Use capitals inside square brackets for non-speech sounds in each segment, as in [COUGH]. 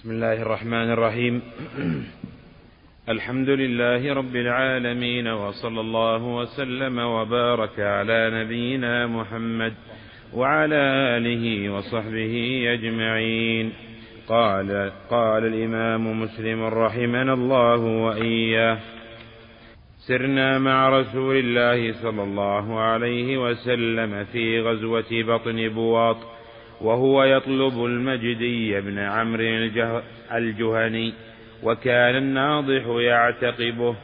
بسم الله الرحمن الرحيم. [CLEARS THROAT] الحمد لله رب العالمين وصلى الله وسلم وبارك على نبينا محمد وعلى آله وصحبه أجمعين. قال قال الإمام مسلم رحمنا الله وإياه سرنا مع رسول الله صلى الله عليه وسلم في غزوة بطن بواط وهو يطلب المجدي بن عمرو الجهني وكان الناضح يعتقبه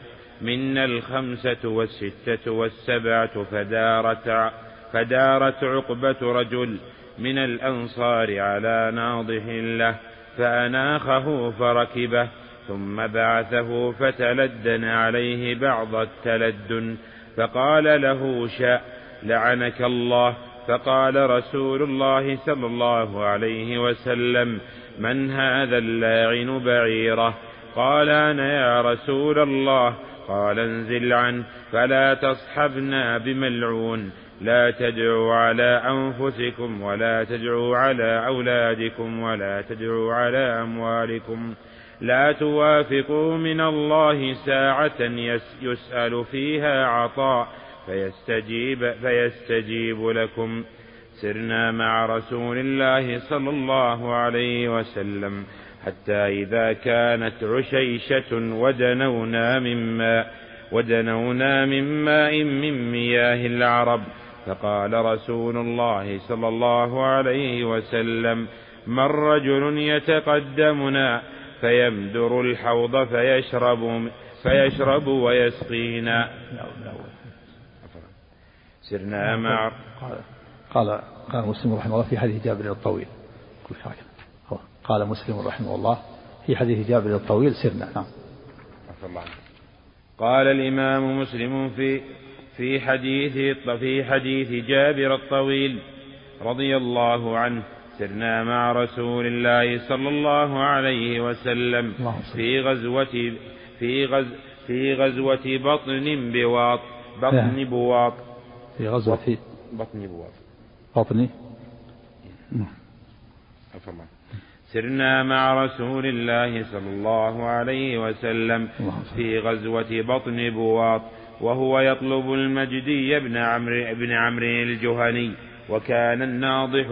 منا الخمسة والستة والسبعة فدارت فدارت عقبة رجل من الأنصار على ناضح له فأناخه فركبه ثم بعثه فتلدن عليه بعض التلدن فقال له شاء لعنك الله فقال رسول الله صلى الله عليه وسلم من هذا اللاعن بعيره؟ قال أنا يا رسول الله. قال انزل عنه فلا تصحبنا بملعون. لا تدعوا على أنفسكم ولا تدعوا على أولادكم ولا تدعوا على أموالكم. لا توافقوا من الله ساعة يسأل فيها عطاء. فيستجيب فيستجيب لكم. سرنا مع رسول الله صلى الله عليه وسلم. حتى إذا كانت عشيشة ودنونا من ماء ودنونا من ماء من مياه العرب. فقال رسول الله صلى الله عليه وسلم من رجل يتقدمنا فيمدر الحوض فيشرب فيشرب ويسقينا. سرنا مع قال قال قال مسلم رحمه الله في حديث جابر الطويل. قال مسلم رحمه الله في حديث جابر الطويل سرنا. نعم. قال الإمام مسلم في في حديث في حديث جابر الطويل رضي الله عنه سرنا مع رسول الله صلى الله عليه وسلم في غزوة في غز في غزوة بطن بواط بطن بواط. في غزوة بطن بواط بطن سرنا مع رسول الله صلى الله عليه وسلم في غزوة بطن بواط وهو يطلب المجدي بن عمرو بن عمرو الجهني وكان الناضح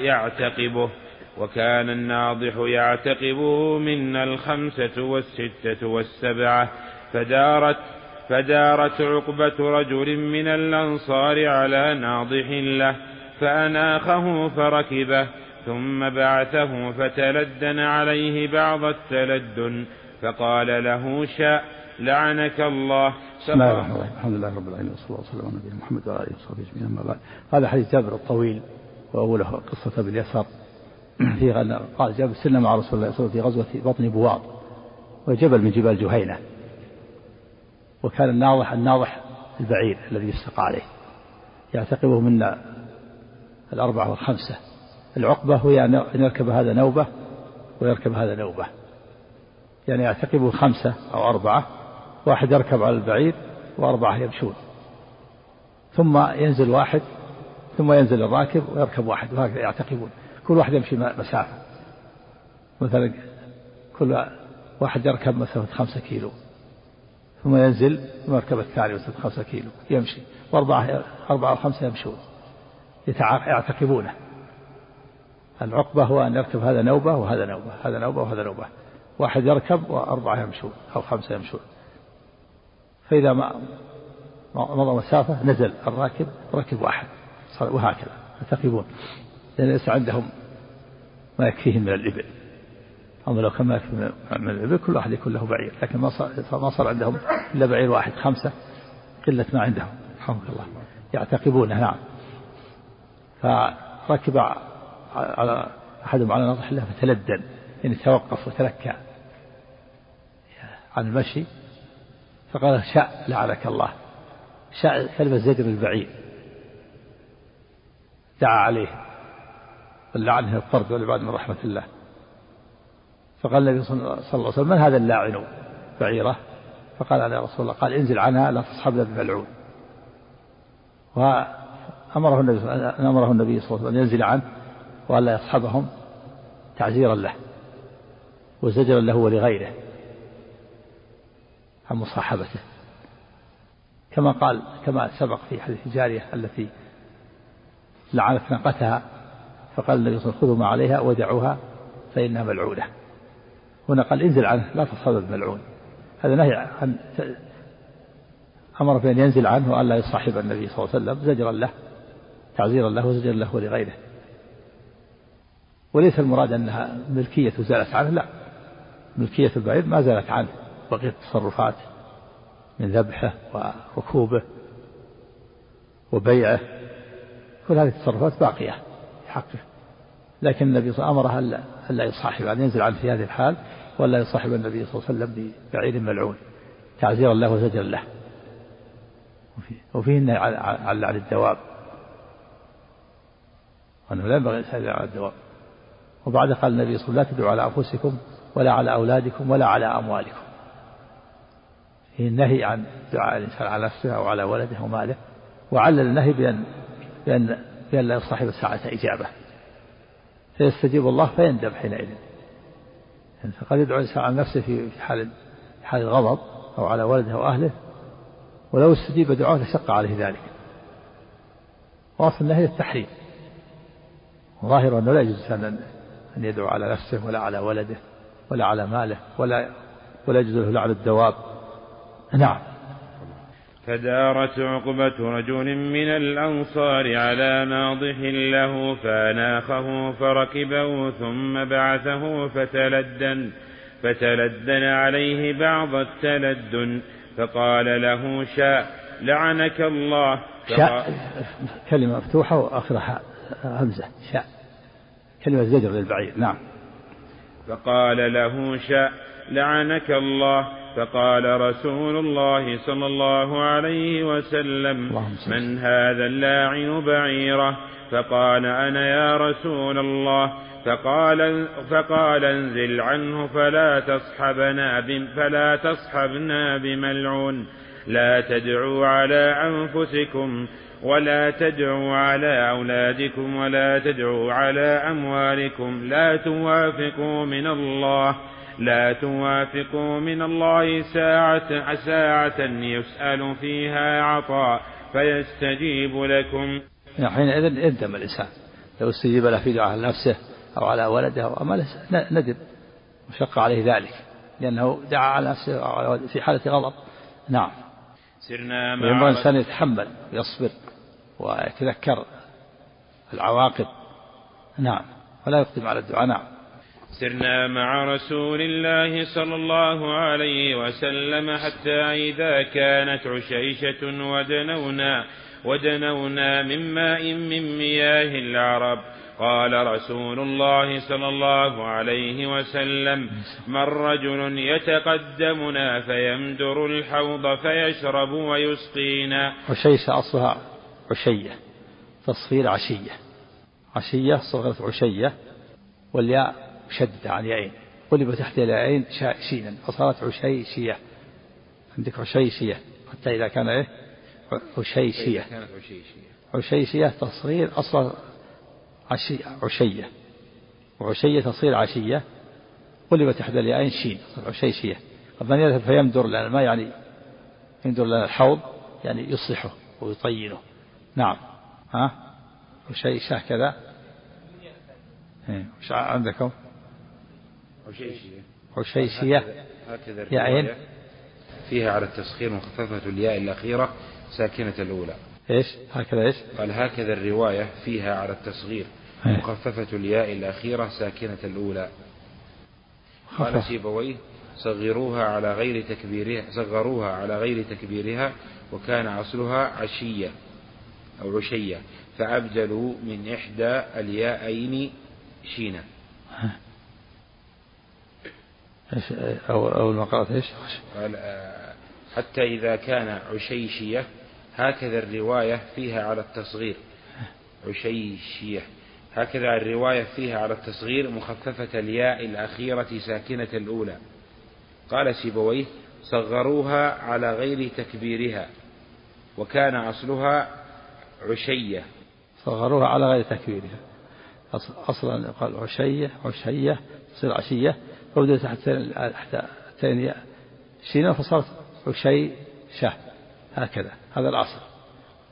يعتقبه وكان الناضح يعتقبه منا الخمسة والستة والسبعة فدارت فدارت عقبة رجل من الأنصار على ناضح له فأناخه فركبه ثم بعثه فتلدن عليه بعض التلدن فقال له شاء لعنك الله. بسم الله الرحمن الرحيم. الحمد لله رب العالمين وصلى الله وسلم على نبينا محمد وعلى آله وصحبه أجمعين أما بعد. هذا حديث جابر الطويل وأوله قصة أبي اليسار. [CLEARS THROAT] في قال جابر سلم مع رسول الله صلى الله عليه وسلم في غزوة بطن بواط وجبل من جبال جهينة. وكان الناضح الناضح البعير الذي يستقى عليه. يعتقبه منا الأربعة والخمسة. العقبة هي أن يركب هذا نوبة ويركب هذا نوبة. يعني يعتقبه خمسة أو أربعة. واحد يركب على البعير وأربعة يمشون. ثم ينزل واحد ثم ينزل الراكب ويركب واحد. وهكذا يعتقبون. كل واحد يمشي مسافة. مثلا كل واحد يركب مسافة خمسة كيلو. ثم ينزل ثم يركب الثاني مسافة خمسة كيلو يمشي. وأربعة أربعة وخمسة يمشون. يعتقبونه. العقبة هو أن يركب هذا نوبة وهذا نوبة هذا نوبة وهذا نوبة. واحد يركب وأربعة يمشون أو خمسة يمشون. فإذا ما مضى مسافة نزل الراكب ركب واحد. وهكذا. يعتقبون. لأن ليس عندهم ما يكفيهم من الإبل. أما لو كان من الإبل كل واحد يكون له بعير لكن ما صار ما صار عندهم إلا بعير واحد خمسة قلة ما عندهم. رحمك الله. يعتقبونه نعم. فركب على أحدهم على نضح الله فتلدن يعني توقف وتلكى عن المشي فقال شاء لعنك الله. شاء كلمة زجر البعير. دعا عليه. واللعن هي الطرد والعباد من رحمة الله. فقال النبي صلى الله عليه وسلم من هذا اللاعن بعيرة؟ فقال يا رسول الله قال انزل عنها لا تصحبنا بملعون. وأمره النبي أمره النبي صلى الله عليه وسلم أن ينزل عنه وألا يصحبهم تعزيرا له وزجرا له ولغيره عن مصاحبته. كما قال كما سبق في حديث جارية التي لعنت ناقتها فقال النبي صلى الله عليه وسلم خذوا ما عليها ودعوها فإنها ملعونة. هنا قال انزل عنه لا تصحب الملعون هذا نهي عن أمر بأن ينزل عنه وأن لا يصاحب النبي صلى الله عليه وسلم زجرا له تعزيرا له وزجرا له ولغيره. وليس المراد أنها ملكية زالت عنه لا. ملكية البعير ما زالت عنه. بقيت التصرفات من ذبحه وركوبه وبيعه كل هذه التصرفات باقية في حقه. لكن النبي صلى الله عليه وسلم أمره ألا يصاحب أن ينزل عنه في هذه الحال ولا يصاحب النبي صلى الله عليه وسلم ببعير ملعون تعزيرا له وزجرا له. وفيه النهي عن لعن الدواب. وأنه لا ينبغي الإنسان على الدواب. وبعد قال النبي صلى الله عليه وسلم لا تدعوا على أنفسكم ولا على أولادكم ولا على أموالكم. فيه النهي عن دعاء الإنسان على نفسه أو على ولده وماله وعلل النهي بأن بأن بأن لا يصاحب ساعة إجابة. فيستجيب الله فيندم حينئذ. يعني فقد يدعو الإنسان على نفسه في حال حال الغضب أو على ولده وأهله ولو استجيب دعاءه لشق عليه ذلك. واصل النهي التحريم. ظاهر أنه لا يجوز أن يدعو على نفسه ولا على ولده ولا على ماله ولا ولا يجوز له لعن الدواب. نعم. فدارت عقبة رجل من الأنصار على ناضح له فأناخه فركبه ثم بعثه فتلدن فتلدن عليه بعض التلدن فقال له شاء لعنك الله. شاء. كلمة مفتوحة وآخرها همزة. شاء. كلمة زجر للبعير. نعم. فقال له شاء لعنك الله. فقال رسول الله صلى الله عليه وسلم من هذا اللاعن بعيره؟ فقال أنا يا رسول الله. فقال فقال انزل عنه فلا تصحبنا فلا تصحبنا بملعون. لا تدعوا على أنفسكم ولا تدعوا على أولادكم ولا تدعوا على أموالكم. لا توافقوا من الله. لا توافقوا من الله ساعة ساعة يسأل فيها عطاء فيستجيب لكم. حينئذ يندم الإنسان. لو استجيب له في دعاء نفسه أو على ولده أو أمله ندم. وشق عليه ذلك. لأنه دعا على نفسه في حالة غضب. نعم. سرنا مع ينبغي الإنسان يتحمل ويصبر ويتذكر العواقب. نعم. ولا يقدم على الدعاء. نعم. سرنا مع رسول الله صلى الله عليه وسلم حتى إذا كانت عشيشة ودنونا ودنونا من ماء من مياه العرب. قال رسول الله صلى الله عليه وسلم من رجل يتقدمنا فيمدر الحوض فيشرب ويسقينا. عشيشة أصلها عشية تصغير عشية. عشية صغرت عشية والياء شدة عن يائين قلب تحت اليائين شينا فصارت عشيشية عندك عشيشية حتى إذا كان إيه؟ عشيشية عشيشية تصغير أصلا عشي عشية. وعشية تصير عشية. قلب تحت اليائين شين. عشيشية قد من يذهب فيمدر لنا. ما يعني يمدر لنا الحوض؟ يعني يصلحه ويطينه. نعم. ها؟ عشيشة كذا؟ وش عندكم؟ عشيشية هكذا يعين فيها على التسخير مخففة الياء الأخيرة ساكنة الأولى. إيش؟ هكذا إيش؟ قال هكذا الرواية فيها على التصغير مخففة الياء الأخيرة ساكنة الأولى. قال سيبويه صغروها على غير تكبيرها صغروها على غير تكبيرها وكان أصلها عشية أو عشية فأبدلوا من إحدى الياءين شينا. أو أول ما قرأت إيش؟ قال آه، حتى إذا كان عشيشية هكذا الرواية فيها على التصغير. عشيشية. هكذا الرواية فيها على التصغير مخففة الياء الأخيرة ساكنة الأولى. قال سيبويه صغروها على غير تكبيرها وكان أصلها عشية. صغروها على غير تكبيرها. أصلا قال عشية عشية تصير عشية. عودت حتى شينا فصارت عشيشة هكذا. هذا الأصل.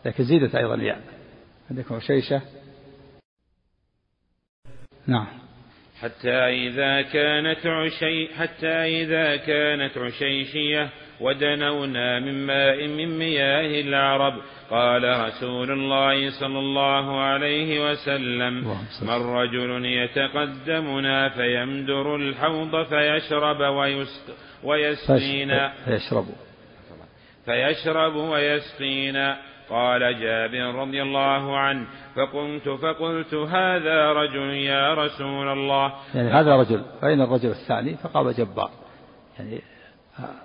لكن زيدت أيضا الياء عندكم عشيشة نعم. حتى إذا كانت عشي حتى إذا كانت عشيشية ودنونا من ماء من مياه العرب. قال رسول الله صلى الله عليه وسلم من رجل يتقدمنا فيمدر الحوض فيشرب ويسقينا. فيشرب فيشرب. ويسقينا. قال جابر رضي الله عنه فقمت فقلت هذا رجل يا رسول الله. يعني هذا رجل فإن الرجل الثاني؟ فقام جبار. يعني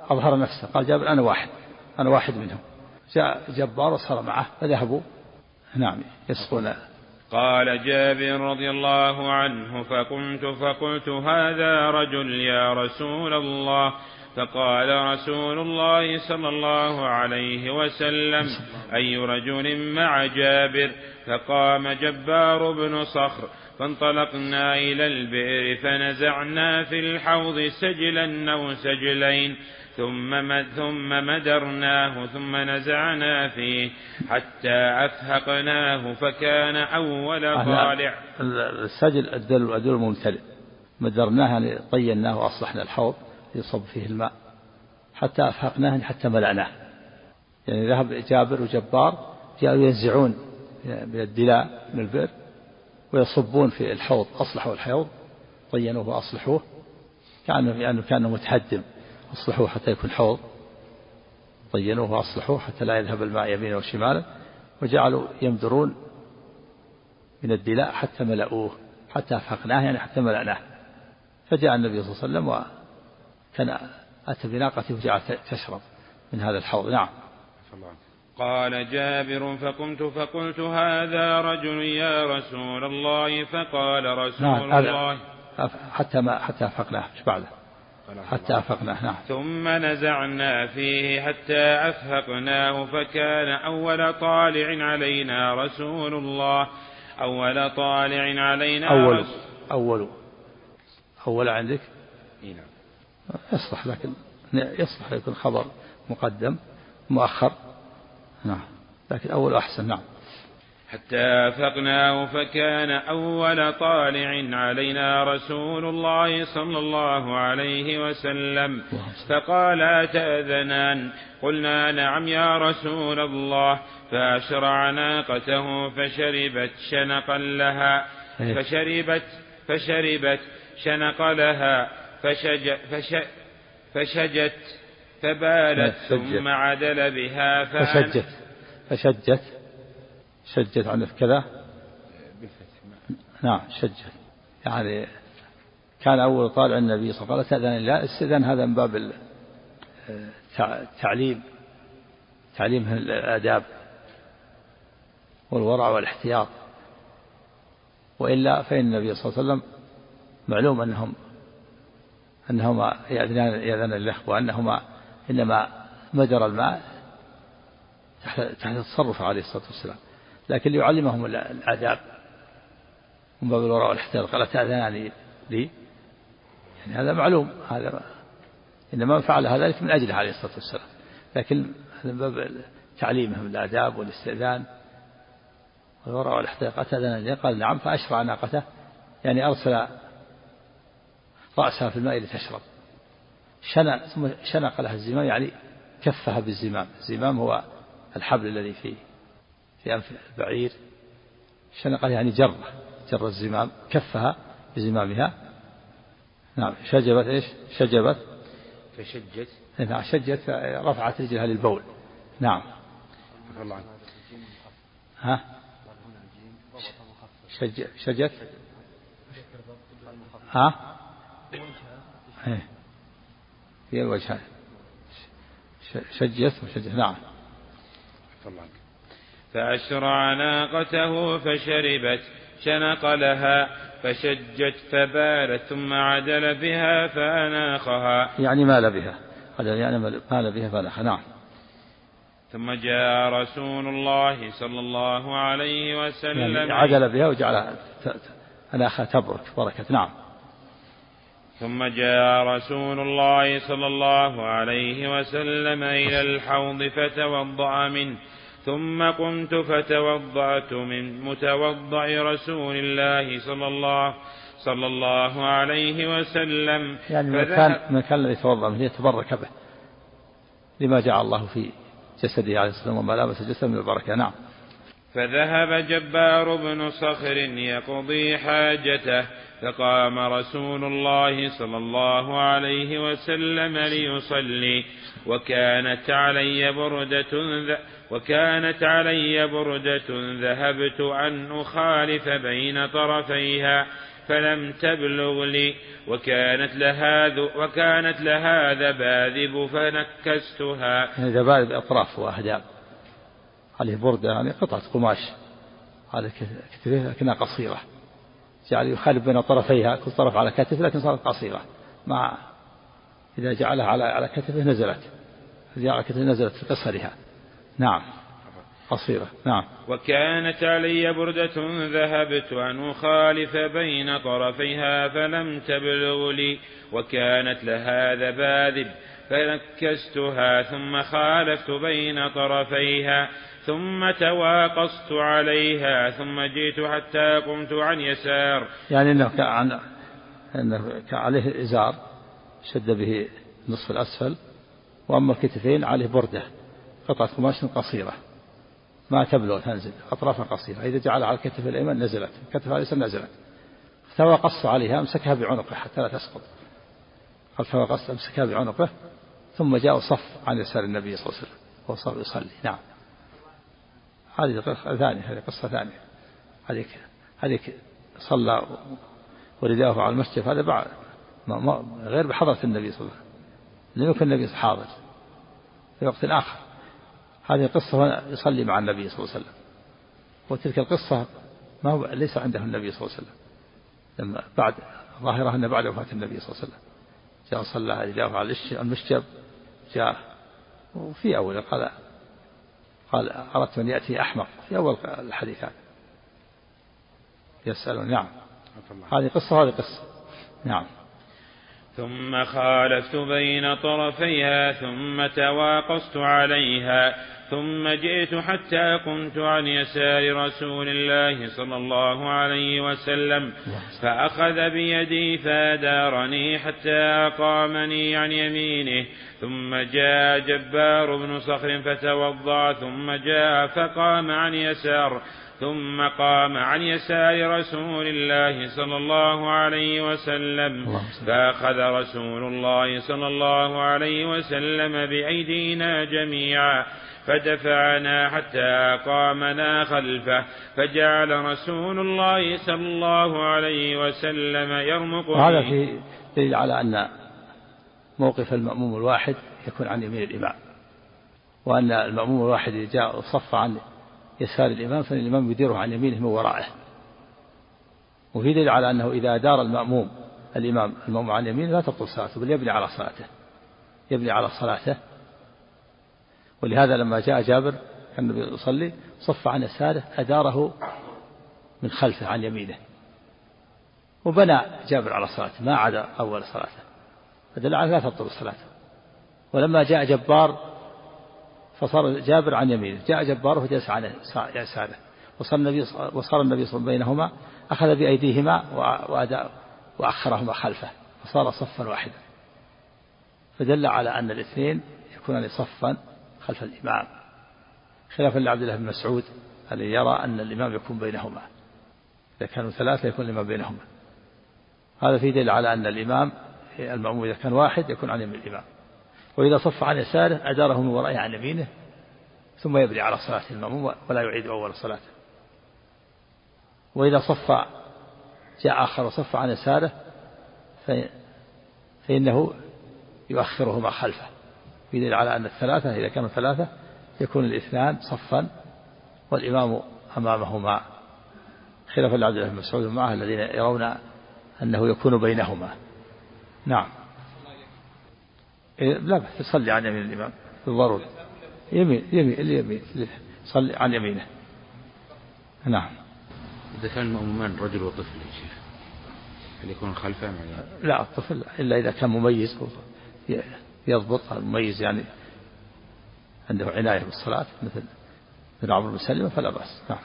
أظهر نفسه قال جابر أنا واحد أنا واحد منهم. جاء جبار وصار معه فذهبوا. نعم يسقون. قال جابر رضي الله عنه فقمت فقلت هذا رجل يا رسول الله. فقال رسول الله صلى الله عليه وسلم أي رجل مع جابر؟ فقام جبار بن صخر فانطلقنا إلى البئر فنزعنا في الحوض سجلا أو سجلين ثم ثم مدرناه ثم نزعنا فيه حتى أفهقناه فكان أول طالع. السجل الدل الدل الممتلئ مدرناه يعني طيناه وأصلحنا الحوض يصب فيه الماء. حتى أفهقناه حتى ملأناه يعني ذهب جابر وجبار جاءوا ينزعون من الدلاء من البئر. ويصبون في الحوض أصلحوا الحوض طينوه وأصلحوه كأنه يعني كأنه متحدم أصلحوه حتى يكون حوض طينوه وأصلحوه حتى لا يذهب الماء يمينا وشمالا وجعلوا يمدرون من الدلاء حتى ملأوه حتى أفهقناه يعني حتى ملأناه. فجاء النبي صلى الله عليه وسلم وكان أتى بناقته وجعلت تشرب من هذا الحوض. نعم. قال جابر فقمت فقلت هذا رجل يا رسول الله فقال رسول نعم الله. حتى ما حتى أفقناه إيش بعده؟ حتى أفقناه نعم. ثم نزعنا فيه حتى أفهقناه فكان أول طالع علينا رسول الله. أول طالع علينا أول أول أول عندك؟ نعم. يصلح لكن يصلح يكون خبر مقدم مؤخر. نعم. لكن أول أحسن نعم. حتى أفقناه فكان أول طالع علينا رسول الله صلى الله عليه وسلم. فقال أتأذنان؟ قلنا نعم يا رسول الله. فأشرع ناقته فشربت شنقا لها. إيه. فشربت فشربت شنق لها. فشج فش فشجت فبالت ثم عدل بها فشجت. فشجت. شجت عن كذا؟ نعم شجت. يعني كان أول طالع النبي صلى الله عليه وسلم. قال لا استئذان هذا من باب التعليم تعليم. الآداب والورع والاحتياط. وإلا فإن النبي صلى الله عليه وسلم معلوم أنهم أنهما يأذنان يأذن الإخوة وأنهما إنما مجرى الماء تحت تحت تصرف عليه الصلاة والسلام. لكن ليعلمهم الآداب. من باب الوراء والاحتياط. قال تأذنان لي؟ يعني هذا معلوم. هذا إنما فعل ذلك من أجله عليه الصلاة والسلام. لكن هذا من باب تعليمهم الآداب والاستئذان والوراء والاحتياط. أتأذن لي؟ قال نعم. فأشرع ناقته. يعني أرسل رأسها في الماء لتشرب. شنق ثم شنق لها الزمام يعني كفها بالزمام. الزمام هو الحبل الذي في في أنف البعير. شنق يعني جر جر الزمام كفها بزمامها. نعم شجبت إيش؟ شجبت. فشجت. نعم شجت رفعت رجلها للبول. نعم. الله ها؟ شج شجت؟ ها؟ إيه. هي الوجهان شجت وشجت نعم. فأشرع ناقته فشربت شنق لها فشجت فبالت ثم عدل بها فأناخها يعني مال بها. يعني مال بها فأناخها نعم. ثم جاء رسول الله صلى الله عليه وسلم. يعني عدل بها وجعلها أناخها تبرك بركة نعم. ثم جاء رسول الله صلى الله عليه وسلم إلى الحوض فتوضأ منه ثم قمت فتوضأت من متوضأ رسول الله صلى الله صلى الله عليه وسلم. يعني من كان من كان الذي يتوضأ منه يتبرك به لما جعل الله في جسده عليه الصلاة والسلام وملابس جسده من البركة. نعم. فذهب جبار بن صخر يقضي حاجته فقام رسول الله صلى الله عليه وسلم ليصلي وكانت علي بردة وكانت علي بردة ذهبت أن أخالف بين طرفيها فلم تبلغ لي وكانت لها وكانت لها ذباذب فنكستها. يعني ذباذب أطراف وأهداب. عليه بردة يعني قطعة قماش على كتفه لكنها قصيرة. جعل يخالف بين طرفيها كل طرف على كتف لكن صارت قصيرة. مع إذا جعلها على على كتفه نزلت. إذا على كتفه نزلت في قصرها. نعم. قصيرة. نعم. وكانت علي بردة ذهبت أن أخالف بين طرفيها فلم تبلغ لي. وكانت لها ذباذب فنكستها ثم خالفت بين طرفيها. ثم تواقصت عليها ثم جئت حتى قمت عن يسار. يعني انه كان كان عليه ازار شد به نصف الأسفل وأما الكتفين عليه برده قطعه قماش قصيرة. ما تبلغ تنزل أطرافها قصيرة. إذا جعلها على الكتف الإيمن نزلت الكتف اليسار نزلت. تواقصت عليها أمسكها بعنقه حتى لا تسقط. قال تواقصت أمسكها بعنقه ثم جاء صف عن يسار النبي صلى الله عليه وسلم وهو صار يصلي. نعم. هذه قصة ثانية هذه قصة ثانية. هذيك هذيك صلى ورداه على المسجد هذا بعد ما ما غير بحضرة النبي صلى الله عليه وسلم. لم يكن النبي حاضر. في وقت آخر. هذه قصة يصلي مع النبي صلى الله عليه وسلم. وتلك القصة ما هو ليس عنده النبي صلى الله عليه وسلم. لما بعد ظاهرة أن بعد وفاة النبي صلى الله عليه وسلم. جاء صلى رداه على المشجب جاء. وفي أول قال قال أردت أن يأتي أحمق في أول الحديث هذا يسألون نعم. هذه قصة وهذه قصة. نعم. ثم خالفت بين طرفيها ثم تواقصت عليها ثم جئت حتى قمت عن يسار رسول الله صلى الله عليه وسلم فأخذ بيدي فأدارني حتى أقامني عن يمينه ثم جاء جبار بن صخر فتوضأ ثم جاء فقام عن يسار ثم قام عن يسار رسول الله صلى الله عليه وسلم فأخذ رسول الله صلى الله عليه وسلم بأيدينا جميعا فدفعنا حتى قامنا خلفه فجعل رسول الله صلى الله عليه وسلم يرمق وهذا في دليل على أن موقف المأموم الواحد يكون عن يمين الإمام وأن المأموم الواحد إذا جاء صف عن يسار الإمام فإن الإمام يديره عن يمينه من ورائه. وفي دليل على أنه إذا دار المأموم الإمام المأموم عن يمينه لا تبطل صلاته بل يبني على صلاته. يبني على صلاته. ولهذا لما جاء جابر كان يصلي صف عن يساره أداره من خلفه عن يمينه. وبنى جابر على صلاته ما عاد أول صلاته. فدل على لا تبطل الصلاة ولما جاء جبار فصار جابر عن يمينه. جاء جبار فجلس عن يساره. وصار النبي وصار النبي صلى الله عليه وسلم بينهما أخذ بأيديهما وأخرهما خلفه. فصار صفا واحدا. فدل على أن الاثنين يكونان صفا خلف الإمام. خلافا لعبد الله بن مسعود الذي يرى أن الإمام يكون بينهما. إذا كانوا ثلاثة يكون الإمام بينهما. هذا في دليل على أن الإمام المأموم إذا كان واحد يكون عن يمين الإمام. وإذا صف عن يساره أداره من ورائه عن يمينه ثم يبني على صلاة المأموم ولا يعيد أول صلاته وإذا صف جاء آخر وصف عن يساره فإنه يؤخرهما خلفه يدل على أن الثلاثة إذا كانوا ثلاثة يكون الاثنان صفا والإمام أمامهما. خلافا لعبد الله بن مسعود معه الذين يرون أنه يكون بينهما. نعم. لا بأس يصلي عن يمين الإمام. بالضرورة. يمين يمين اليمين صلي عن يمينه. نعم. إذا كان المأمومان رجل وطفل يا شيخ هل يكون خلفه يعني لا؟ الطفل إلا إذا كان مميز يضبط المميز يعني عنده عناية بالصلاة مثل ابن عمرو بن سلمة فلا بأس. نعم.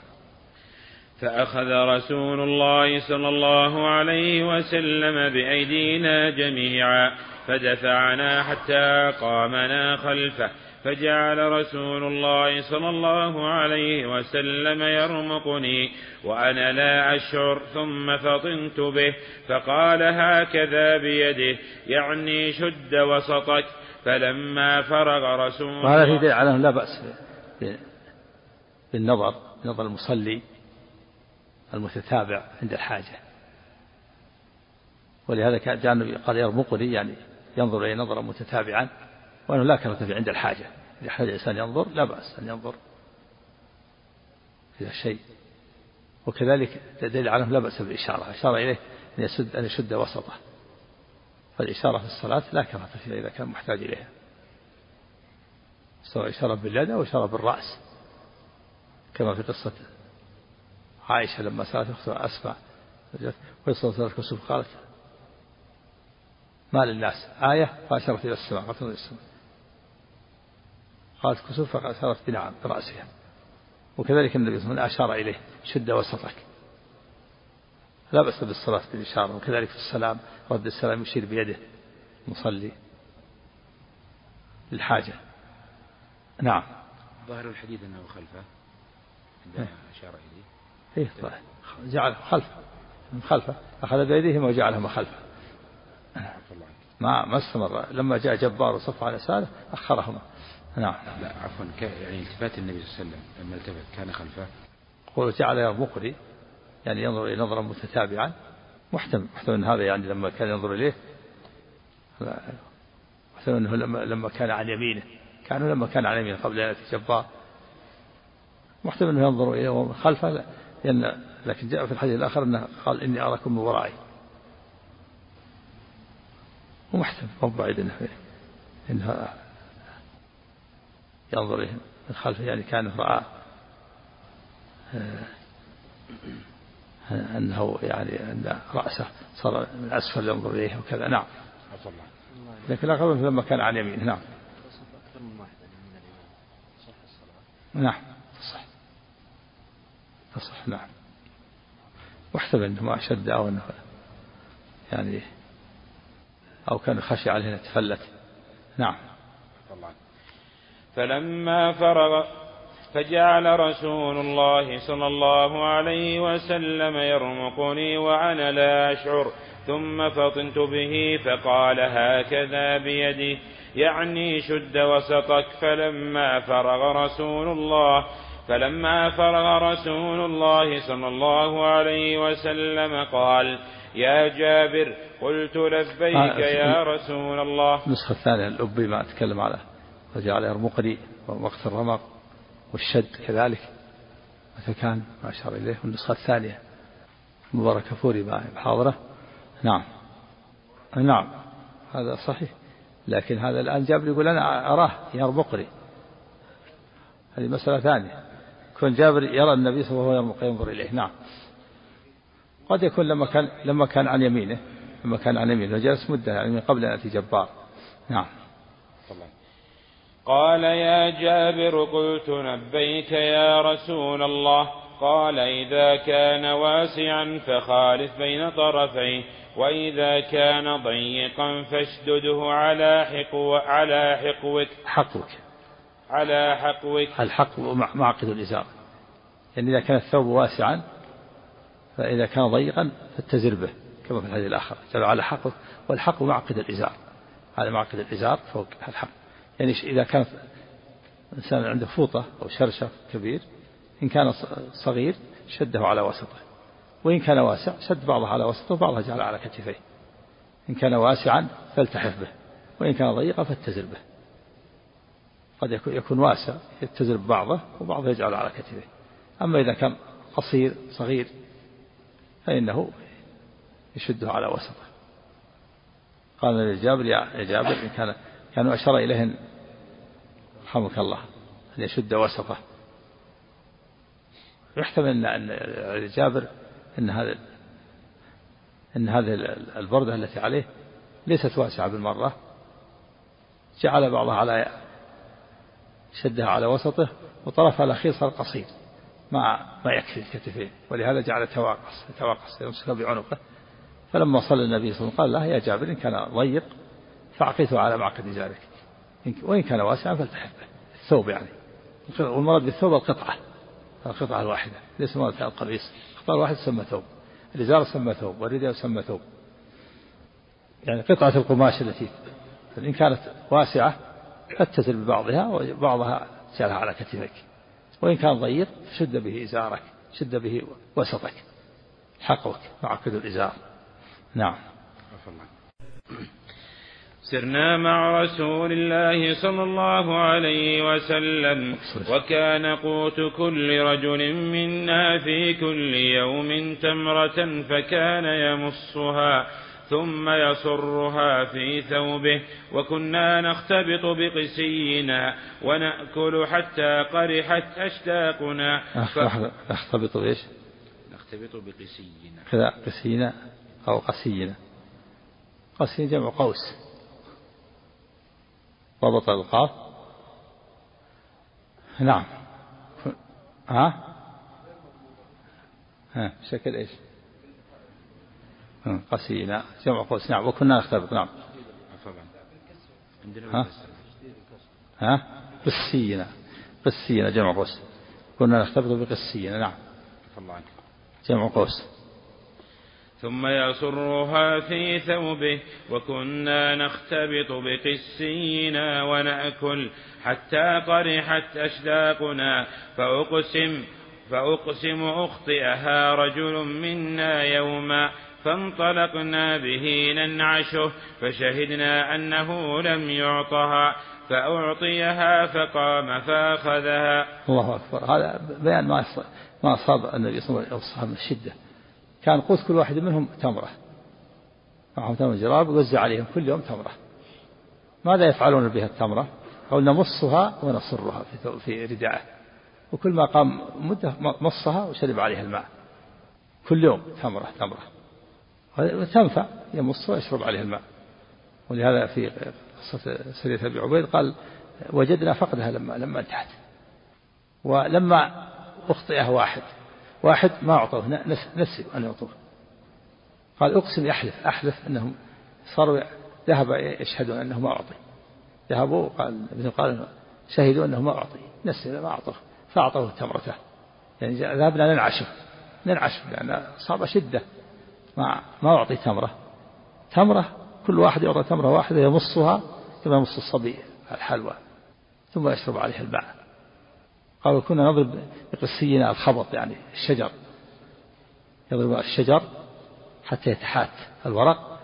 فأخذ رسول الله صلى الله عليه وسلم بأيدينا جميعا فدفعنا حتى قامنا خلفه فجعل رسول الله صلى الله عليه وسلم يرمقني وأنا لا أشعر ثم فطنت به فقال هكذا بيده يعني شد وسطك فلما فرغ رسول الله وهذا في دليل على لا بأس بالنظر نظر المصلي المتتابع عند الحاجة. ولهذا كان قال يرمقني يعني ينظر إلي نظرا متتابعا وأنه لا كرة في عند الحاجة. إذا احتاج الإنسان ينظر لا بأس أن ينظر إلى شيء. وكذلك دليل على لا بأس بالإشارة أشار إليه أن يسد أن يشد وسطه. فالإشارة في الصلاة لا كراهة فيها إذا كان محتاج إليها. سواء إشارة باليد أو إشارة بالرأس كما في قصة عائشة لما سألت أختها أسمع. ويصل ثلاث كسوف قالت ما للناس آية؟ فأشرت إلى السماء قالت السماء. قالت كسوف فأشرت بنعم برأسها. وكذلك النبي صلى الله عليه وسلم أشار إليه شد وسطك. لا بأس بالصلاة بالإشارة وكذلك في السلام رد السلام يشير بيده مصلي للحاجة. نعم. ظاهر الحديث أنه خلفه عندما أشار إليه. إيه طيب جعل خلفه. من خلفه. أخذ بيديهما وجعلهما خلفه. ما ما استمر. لما جاء جبار وصف على يساره أخرهما. نعم. لا عفوا يعني التفات النبي صلى الله عليه وسلم لما التفت كان خلفه. قول جعل يرمقني يعني ينظر إليه نظرا متتابعا. محتمل محتمل أن هذا يعني لما كان ينظر إليه. محتمل أنه لما, لما كان عن يمينه. كان لما كان عن يمينه قبل أن يأتي جبار. محتمل أنه ينظر إليه ومن خلفه. لأن لكن جاء في الحديث الآخر أنه قال إني أراكم من ورائي. ومحتمل مو بعيد أنه إنه ينظر إليه من خلفه يعني كان رأى آه، أنه يعني أن رأسه صار من أسفل ينظر إليه وكذا. نعم. لكن الأغلب لما كان عن يمينه نعم. نعم. تصح تصح نعم. واحتمل أنه ما شد أو أنه يعني أو كان خشي عليه أن يتفلت. نعم. فلما فرغ فجعل رسول الله صلى الله عليه وسلم يرمقني وأنا لا أشعر ثم فطنت به فقال هكذا بيدي يعني شد وسطك. فلما فرغ رسول الله فلما فرغ رسول الله صلى الله عليه وسلم قال يا جابر قلت لبيك يا رسول الله. النسخة الثانية الأبي ما أتكلم على وجعل يرمقني وقت الرمق والشد كذلك. متى كان؟ ما أشار إليه. والنسخة الثانية مبارك فوري بحاضرة نعم. نعم. هذا صحيح. لكن هذا الآن جابر يقول أنا أراه يرمقني هذه مسألة ثانية. كون جابر يرى النبي صلى الله عليه وسلم ينظر إليه. نعم. قد يكون لما كان لما كان عن يمينه. لما كان عن يمينه. وجلس مدة يعني من قبل أن يأتي جبار. نعم. قال يا جابر قلت لبيك يا رسول الله. قال إذا كان واسعا فخالف بين طرفيه وإذا كان ضيقا فاشدده على حقو على حقوك. حقوك. على حقوك. الحقو معقد الإزار. يعني إذا كان الثوب واسعا فإذا كان ضيقا فاتزر به كما في الحديث الآخر. جعل على حقه والحق معقد الإزار. هذا معقد الإزار فوق الحق. يعني إذا كان إنسان عنده فوطة أو شرشف كبير إن كان صغير شده على وسطه. وإن كان واسع شد بعضه على وسطه وبعضها جعل على كتفيه. إن كان واسعا فالتحف به وإن كان ضيقا فاتزر به. قد يكون واسع يتزر ببعضه وبعضه يجعل على كتفيه. أما إذا كان قصير صغير فإنه يشده على وسطه. قال لجابر يا جابر إن كان كانوا أشار إليه رحمك الله أن يشد وسطه. يحتمل أن جابر أن هذا أن هذه البردة التي عليه ليست واسعة بالمرة. جعل بعضها على شدها على وسطه وطرفها الأخير صار قصير. ما ما يكفي الكتفين. ولهذا جعل تواقص يتواقص يمسكه بعنقه. فلما صلى النبي صلى الله عليه وسلم قال له يا جابر إن كان ضيق فأعقته على معقد إزارك وإن كان واسعا فالتحف الثوب يعني. والمراد بالثوب القطعة. القطعة الواحدة. ليس مراد القميص. القطعة الواحدة تسمى ثوب. الإزار سمى ثوب. والرداء سمى ثوب. يعني قطعة القماش التي إن كانت واسعة فتزل ببعضها وبعضها تجعلها على كتفك وإن كان ضيق شد به إزارك شد به وسطك حقك معقد الإزار. نعم. سرنا مع رسول الله صلى الله عليه وسلم وكان قوت كل رجل منا في كل يوم تمرة فكان يمصها. ثم يصرها في ثوبه. وكنا نختبط بقسينا ونأكل حتى قرحت أشتاقنا. نختبط بإيش؟ نختبط بقسينا. كذا قسينا أو قسينا. قسينا جمع قوس. ضبط القاف. نعم. ها؟ ها شكل إيش؟ قسينا جمع قوس. نعم. وكنا نختلط نعم. ها؟ ها؟ قسينا قسينا جمع قوس. كنا نختلط بقسينا نعم. جمع قوس. ثم يصرها في ثوبه وكنا نختبط بقسينا ونأكل. حتى قرحت أشداقنا فأقسم فأقسم أخطئها رجل منا يوما فانطلقنا به ننعشه فشهدنا أنه لم يعطها فأعطيها فقام فأخذها. الله أكبر. هذا بيان ما أصاب النبي صلى الله عليه وسلم من الشدة. كان قوت كل واحد منهم تمرة. معهم تمرة جراب يوزع عليهم كل يوم تمرة. ماذا يفعلون بها التمرة؟ أو نمصها ونصرها في في رداءه وكل ما قام مدة مصها وشرب عليها الماء. كل يوم تمرة تمرة. وتنفع يمص ويشرب عليها الماء. ولهذا في قصة سرية أبي عبيد قال وجدنا فقدها لما لما انتهت. ولما أخطئه واحد. واحد ما أعطوه نسي أن يعطوه. قال أقسم يحلف أحلف أنهم صاروا ذهب يشهدون أنه ما أعطي. ذهبوا قال ابن قال شهدوا أنه ما أعطي. نسي ما أعطوه. فأعطوه تمرته. يعني ذهبنا ننعشه ننعش لأن صار شدة. ما ما أعطي تمرة. تمرة كل واحد يعطى تمرة واحدة يمصها كما يمص الصبي الحلوى. ثم يشرب عليها الماء قالوا كنا نضرب بقسينا الخبط يعني الشجر. يضرب الشجر حتى يتحات الورق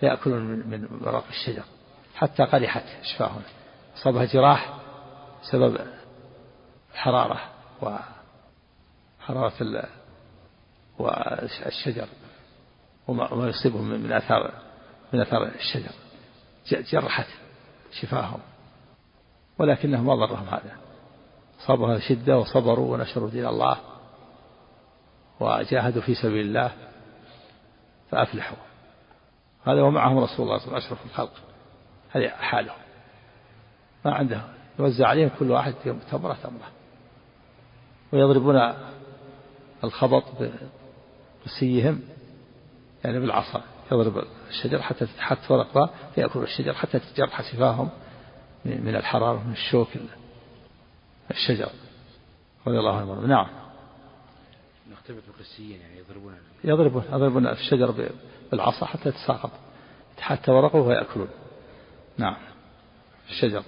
فيأكلون من ورق الشجر. حتى قرحت أشفاهنا. أصابها جراح بسبب الحرارة وحرارة والشجر وما يصيبهم من آثار من آثار الشجر. جرحت شفاهم. ولكنه ما ضرهم هذا. صبرها شدة وصبروا ونشروا دين الله وجاهدوا في سبيل الله فأفلحوا. هذا ومعهم رسول الله صلى الله عليه وسلم أشرف الخلق. هذه حالهم. ما عنده يوزع عليهم كل واحد تمرة تمرة. ويضربون الخبط بسيهم يعني بالعصا يضرب الشجر حتى تتحت ورقها فيأكل الشجر حتى تتجرح شفاهم من الحرارة من الشوك الشجر. رضي الله عنه نعم. نختبط بقسيين يعني يضربون يضربون يضربون الشجر بالعصا حتى يتساقط حتى ورقه ويأكلون. نعم. الشجر.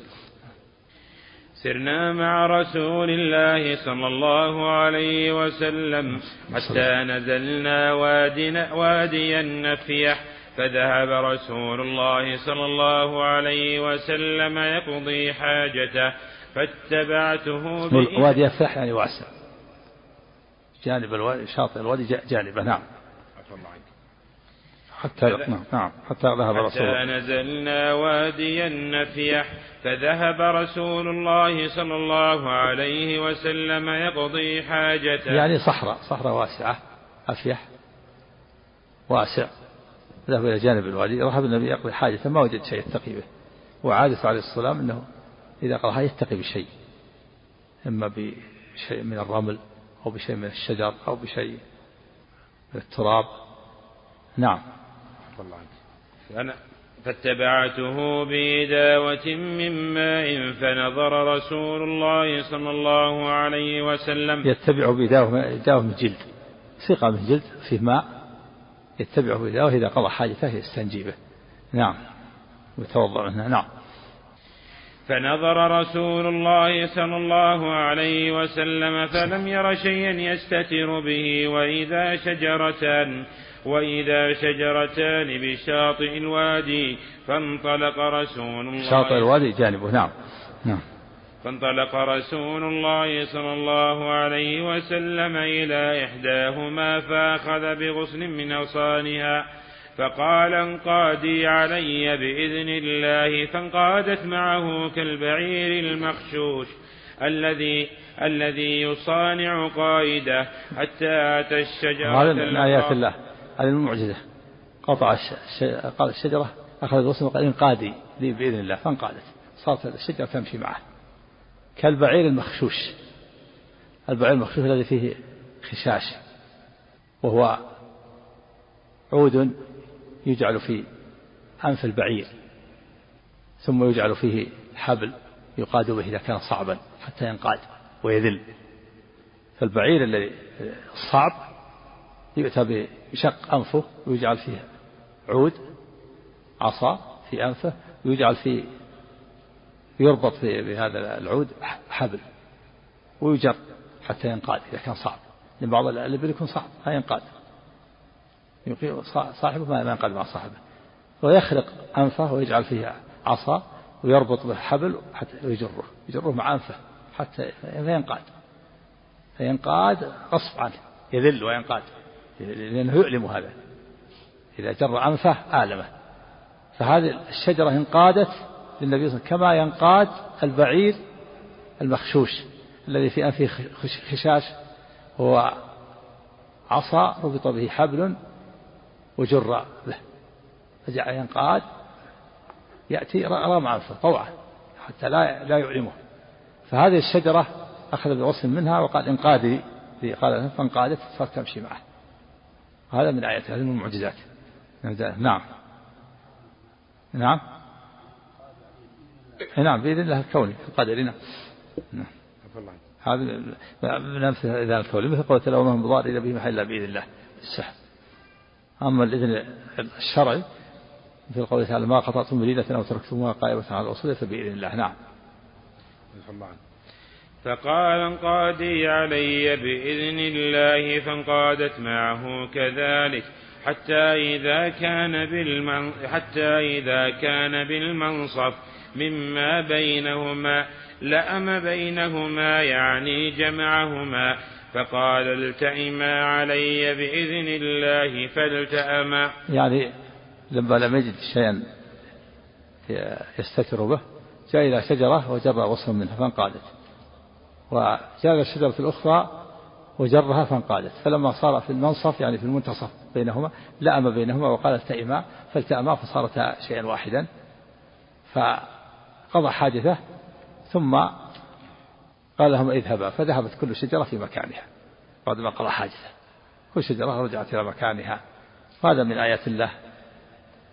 سرنا مع رسول الله صلى الله عليه وسلم حتى نزلنا وادنا وادي النفيح فذهب رسول الله صلى الله عليه وسلم يقضي حاجته فاتبعته وادي يفتح يعني واسع. جانب الوادي شاطئ الوادي جانبه نعم. حتى نعم. نعم. حتى ذهب رسول الله. حتى نزلنا وادي النفيح فذهب رسول الله صلى الله عليه وسلم يقضي حاجته. يعني صحراء صحراء واسعة أفيح واسع. ذهب إلى جانب الوادي ذهب النبي يقضي حاجة ما وجد شيء يتقي به. وعادة عليه الصلاة أنه إذا قضى يتقي بشيء. إما بشيء من الرمل أو بشيء من الشجر أو بشيء من التراب. نعم. فأنا فاتبعته بداوة من ماء فنظر رسول الله صلى الله عليه وسلم. يتبع بداوة من جلد. سيقة من جلد فيه ماء يتبعه بداوة إذا قضى حاجته يستنجي به. نعم. ويتوضأ منها. نعم. فنظر رسول الله صلى الله عليه وسلم فلم ير شيئا يستتر به وإذا شجرتان وإذا شجرتان بشاطئ الوادي فانطلق رسول الله شاطئ الوادي جانبه نعم. نعم. فانطلق رسول الله صلى الله عليه وسلم إلى إحداهما فأخذ بغصن من أغصانها فقال انقادي علي بإذن الله فانقادت معه كالبعير المخشوش الذي الذي يصانع قائده حتى أتى الشجرة هذا من آيات الله. هذه المعجزة. قطع قال الشجرة أخذ الغصن وقال انقادي لي بإذن الله فانقادت. صارت الشجرة تمشي معه. كالبعير المخشوش. البعير المخشوش الذي فيه خشاش. وهو عود يجعل في أنف البعير. ثم يجعل فيه حبل يقاد به إذا كان صعبا حتى ينقاد ويذل. فالبعير الذي الصعب يؤتى بشق أنفه ويجعل فيه عود عصا في أنفه ويجعل فيه يربط بهذا العود حبل ويجر حتى ينقاد إذا كان صعب. لأن بعض الإبل يكون صعب لا ينقاد. صاحبه ما ينقاد مع صاحبه. ويخرق أنفه ويجعل فيه عصا ويربط به حبل حتى يجره يجره مع أنفه حتى فينقاد فينقاد غصب عنه يذل وينقاد. لأنه يؤلم هذا. إذا جر أنفه آلمه. فهذه الشجرة انقادت للنبي صلى الله عليه وسلم كما ينقاد البعير المخشوش الذي في أنفه خشاش هو عصا ربط به حبل وجر به. فجعل ينقاد يأتي رام أنفه طوعا حتى لا لا يؤلمه. فهذه الشجرة أخذ بغصن منها وقال انقادي قال فانقادت صارت تمشي معه. هذا من آيات هذه من المعجزات. نعم. نعم. نعم بإذن الله الكوني القدري نعم. هذا من أمثلة الإذن الكوني مثل قولة لو من بضار إلى به محل بإذن الله السحر أما الإذن الشرعي في القول تعالى ما قطعتم بريدة أو تركتموها قائمة على الأصول فبإذن الله. نعم. فقال انقادي علي بإذن الله فانقادت معه كذلك حتى إذا كان بالمن حتى إذا كان بالمنصف مما بينهما لأم بينهما يعني جمعهما. فقال التئما علي بإذن الله فالتأما يعني لما لم يجد شيئا يستتر به جاء إلى شجرة وجر غصن منها فانقادت. وجاء الشجرة الأخرى وجرها فانقادت. فلما صار في المنصف يعني في المنتصف بينهما لأم بينهما وقال التئما فالتأما فصارتا شيئا واحدا. فقضى حاجته ثم قال لهم اذهبا فذهبت كل شجرة في مكانها. بعد ما قضى حاجته كل شجرة رجعت إلى مكانها. وهذا من آيات الله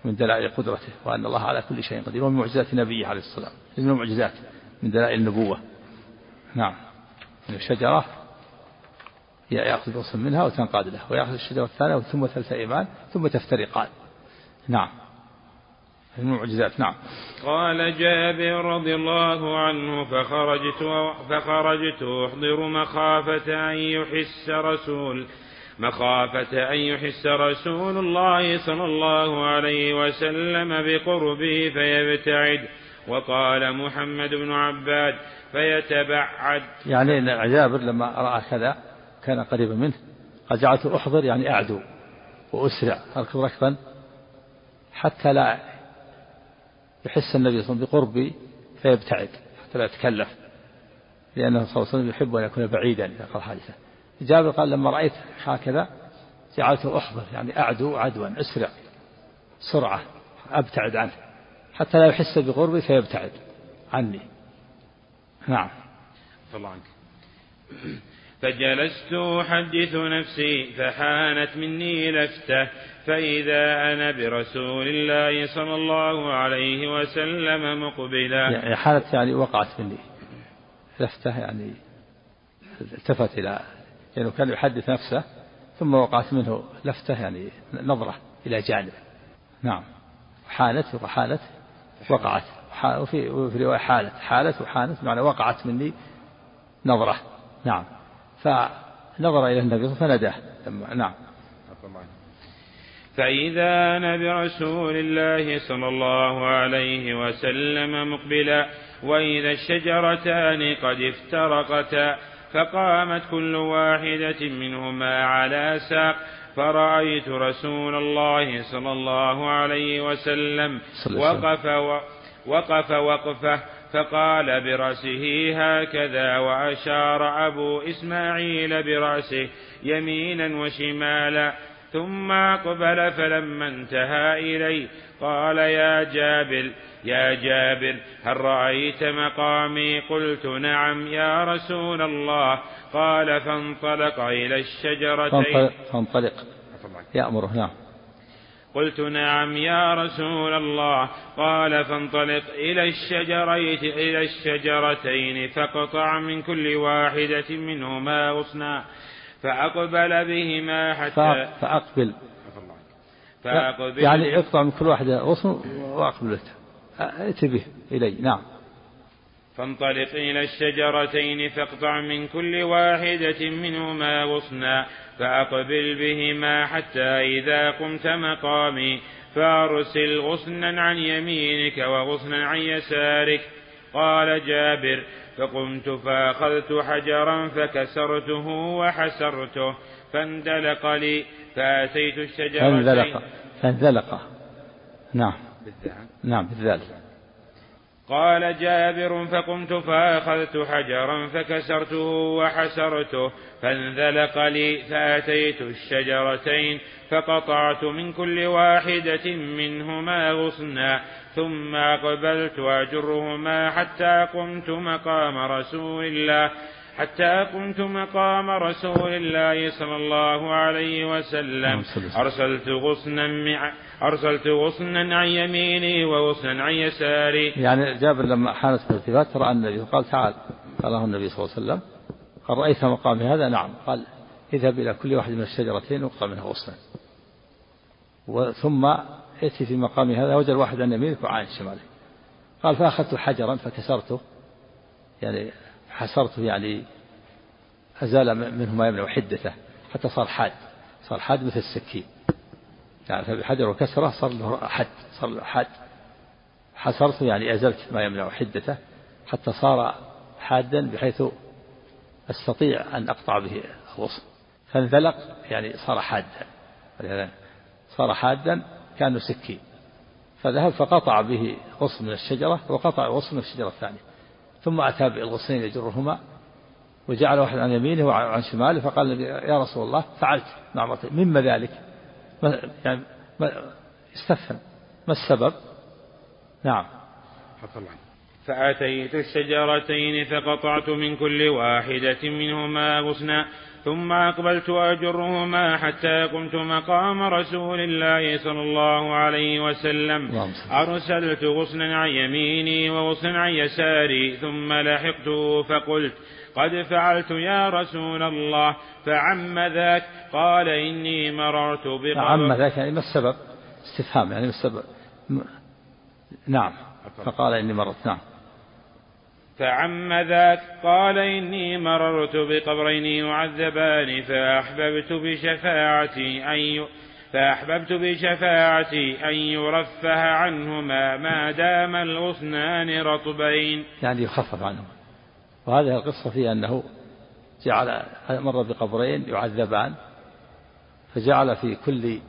من دلائل قدرته وأن الله على كل شيء قدير ومن معجزات نبيه عليه الصلاة والسلام من المعجزات من دلائل النبوة. نعم. من الشجرة يأخذ غصن منها وتنقاد له ويأخذ الشجرة الثانية ثم ثلث إيمان ثم تفترقان. نعم. المعجزات نعم. قال جابر رضي الله عنه فخرجت فخرجت أحضر مخافة أن يحس رسول مخافة أن يحس رسول الله صلى الله عليه وسلم بقربه فيبتعد وقال محمد بن عباد فيتبعد. يعني إن جابر لما رأى كذا كان قريبا منه. قد جعلت أحضر يعني أعدو وأسرع اركض ركبا حتى لا يحس النبي صلى الله عليه وسلم بقربي فيبتعد حتى لا يتكلف. لأنه صلى الله عليه وسلم يحب أن يكون بعيدا إذا قال حادثة جابر قال لما رأيت هكذا جعلت أحضر يعني أعدو عدوا أسرع سرعة أبتعد عنه. حتى لا يحس بقربي فيبتعد عني. نعم. الله عنك. فجلست أحدث نفسي فحانت مني لفتة فإذا أنا برسول الله صلى الله عليه وسلم مقبلا يعني حالت يعني وقعت مني. لفتة يعني التفت إلى يعني كان يحدث نفسه ثم وقعت منه لفتة يعني نظرة إلى جانب. نعم. حالت وحالت وقعت. وفي وفي رواية حالت. حالت وحالت معنى وقعت مني نظرة. نعم. فنظر إلى النبي فنداه نعم. فإذا أنا برسول الله صلى الله عليه وسلم مقبلا وإذا الشجرتان قد افترقتا فقامت كل واحدة منهما على ساق فرأيت رسول الله صلى الله عليه وسلم وقف وقف وقفه فقال برأسه هكذا وأشار أبو إسماعيل برأسه يمينا وشمالا ثم أقبل فلما انتهى إلي قال يا جابر يا جابر هل رأيت مقامي؟ قلت نعم يا رسول الله. قال فانطلق إلى الشجرتين. فانطلق يأمره نعم. قلت نعم يا رسول الله. قال فانطلق إلى الشجرين إلى الشجرتين فاقطع من كل واحدة منهما غصنا فأقبل بهما حتى فأقبل. فأقبل يعني اقطع من كل واحدة غصن وأقبل ائت به إلي. نعم. فانطلق إلى الشجرتين فاقطع من كل واحدة منهما غصنا فأقبل بهما حتى إذا قمت مقامي فأرسل غصنا عن يمينك وغصنا عن يسارك. قال جابر فقمت فأخذت حجرا فكسرته وحسرته فاندلق لي فأتيت الشجرة فانزلق فانزلق نعم. بالذال نعم. بالذال قال جابر فقمت فأخذت حجرا فكسرته وحسرته فانذلق لي فأتيت الشجرتين فقطعت من كل واحدة منهما غصنا ثم أقبلت أجرهما حتى قمت مقام رسول الله حتى قمت مقام رسول الله صلى الله عليه وسلم. أرسلت غصنا أرسلت غصنا عن يميني وغصنا عن يساري. يعني جابر لما حانت الالتفات رأى النبي قال تعال قال له النبي صلى الله عليه وسلم قال رأيت مقامي هذا؟ نعم. قال اذهب إلى كل واحد من الشجرتين واقطع منها غصنا ثم ائتي في مقامي هذا وجد واحد عن يمينك وعن شمالك قال فأخذت حجرا فكسرته. يعني حسرته يعني أزال منه ما يمنع حدته حتى صار حاد صار حاد مثل السكين. يعني فبحجر وكسرة صار له حد صار له حد حسرته يعني أزلت ما يمنع حدته حتى صار حادا بحيث أستطيع أن أقطع به الغصن. فانزلق يعني صار حادا. صار حادا كأنه سكين. فذهب فقطع به غصن من الشجرة وقطع غصن من الشجرة الثانية. ثم أتى بالغصنين يجرهما وجعل واحد عن يمينه وعن شماله فقال يا رسول الله فعلت. مع مما ذلك؟ يعني استفهم. ما السبب؟ نعم. فأتيت الشجرتين فقطعت من كل واحدة منهما غصنا ثم أقبلت أجرهما حتى قمت مقام رسول الله صلى الله عليه وسلم. أرسلت غصنا عن يميني وغصنا عن يساري ثم لحقته فقلت قد فعلت يا رسول الله فعم ذاك. قال إني مررت بقبر. فعم ذاك يعني ما السبب؟ استفهام يعني ما السبب؟ نعم. فقال إني مررت نعم. فعم ذاك. قال إني مررت بقبرين يعذبان فأحببت بشفاعتي أن فأحببت بشفاعتي أن يرفه عنهما ما دام الغصنان رطبين. يعني يخفف عنهما. وهذه القصة فيها أنه جعل مر بقبرين يعذبان فجعل في كل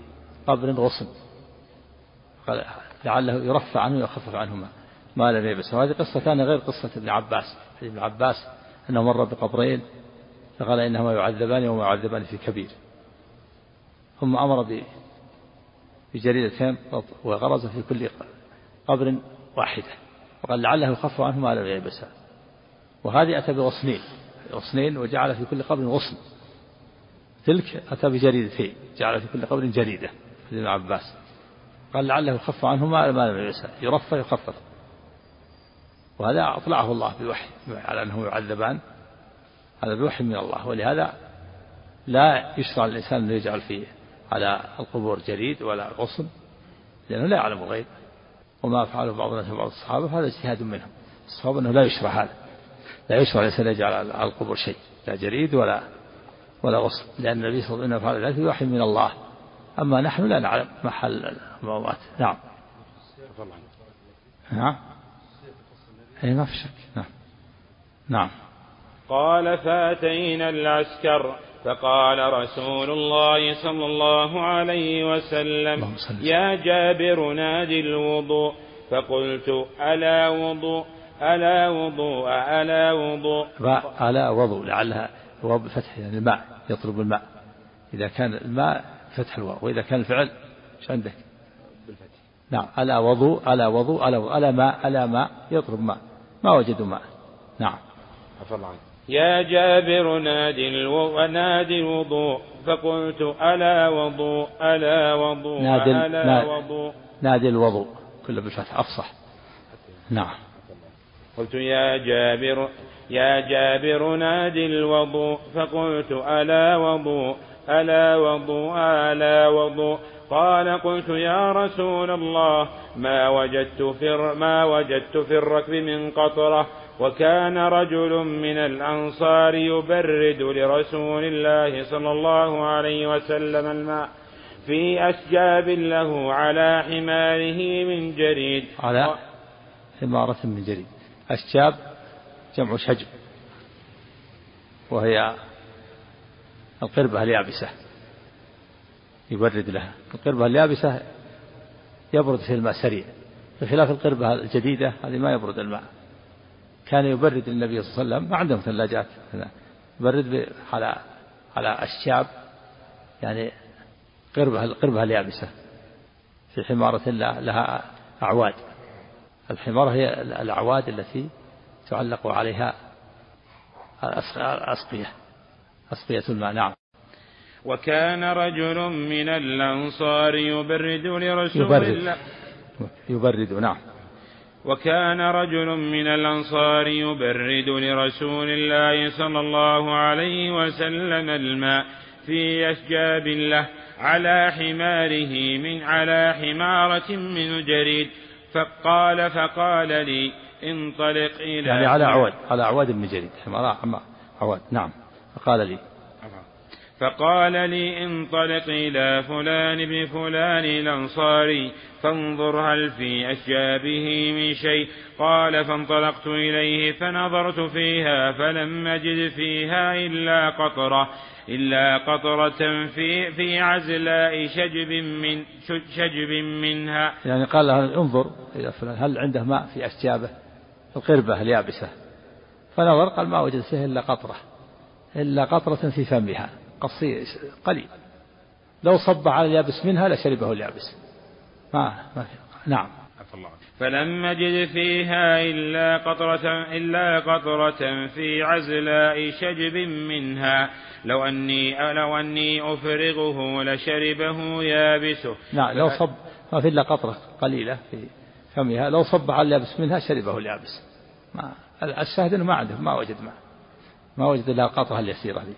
قبر غصن. قال لعله يرفع عنه ويخفف عنهما ما لم يبس وهذه قصة ثانية غير قصة ابن عباس. ابن عباس أنه مر بقبرين فقال إنهما يعذبان وما يعذبان في كبير. ثم أمر بجريدتين وغرز في كل قبر واحدة. وقال لعله يخف عنه ما لم يلبسها وهذه أتى بغصنين غصنين وجعل في كل قبر غصن. تلك أتى بجريدتين جعل في كل قبر جريدة ابن عباس. قال لعله يخف عنه ما لم يلبسها يرفع يخفف وهذا أطلعه الله بوحي على أنه يعذبان هذا بوحي من الله. ولهذا لا يشرع للإنسان أن يجعل فيه على القبور جريد ولا غصن لأنه لا يعلم الغيب. وما فعله بعض الناس بعض الصحابة هذا اجتهاد منهم. الصواب أنه لا يشرع هذا. لا يشرع الإنسان يجعل على القبور شيء لا جريد ولا ولا غصن لأن النبي صلى الله عليه وسلم فعل ذلك بوحي من الله. أما نحن لا نعلم محل الموات. نعم. نعم. أي ما في شك. نعم. نعم. قال فأتينا العسكر فقال رسول الله صلى الله عليه وسلم يا جابر نادي الوضوء. فقلت ألا وضوء؟ ألا وضوء ألا وضوء. ألا وضوء لعلها الواو بالفتح يعني الماء يطلب الماء. إذا كان الماء فتح الواو وإذا كان الفعل إيش عندك؟ بالفتح. نعم ألا وضوء ألا وضوء ألا ألا ماء ألا ماء يطلب ماء. ما وجدوا ماء. نعم. عفى الله عنك. يا جابر نادي ألو... نادي الوضوء. فقلت ألا وضوء ألا وضوء نادي ألا نادي وضوء. نادي الوضوء. كله بالفتح أفصح. نعم. قلت يا جابر يا جابر نادي الوضوء. فقلت ألا وضوء ألا وضوء ألا وضوء. قال قلت يا رسول الله ما وجدت في ما وجدت في الركب من قطرة. وكان رجل من الأنصار يبرد لرسول الله صلى الله عليه وسلم الماء. في أشجاب له على حماره من جريد. على حمارة من جريد. أشجاب جمع شجب وهي القربة اليابسة يبرد لها. القربة اليابسة يبرد في الماء سريع بخلاف القربة الجديدة هذه ما يبرد الماء. كان يبرد النبي صلى الله عليه وسلم ما عندهم ثلاجات يبرد على على الشاب يعني قربها القربة اليابسة في حمارة لها أعواد. الحمارة هي الأعواد التي تعلق عليها الأسقية أسقية الماء نعم. وكان رجل من الأنصار يبرد لرسول يبرد. الله. يبرد نعم. وكان رجل من الأنصار يبرد لرسول الله صلى الله عليه وسلم الماء في أشجاب له على حماره من على حمارة من جريد. فقال فقال لي انطلق إلى يعني على عواد على عواد من جريد حمارة عواد نعم. فقال لي. فقال لي انطلق إلى فلان بن فلان الأنصاري فانظر هل في أشجابه من شيء. قال فانطلقت إليه فنظرت فيها فلم أجد فيها إلا قطرة. إلا قطرة في في عزلاء شجب من شجب منها. يعني قال له انظر إلى فلان هل عنده ماء في أشجابه القربة اليابسة. فنظر قال ما وجد فيها إلا قطرة إلا قطرة في فمها قصير قليل. لو صب على اليابس منها لشربه اليابس. ما, ما في نعم. فلم أجد فيها إلا قطرة إلا قطرة في عزلاء شجب منها. لو أني لو أني أفرغه لشربه يابسه. نعم لو صب ما في إلا قطرة قليلة في فمها. لو صب على اليابس منها شربه اليابس. ما الشاهد أنه ما عنده ما وجد ما ما وجد إلا القطرة اليسيرة دي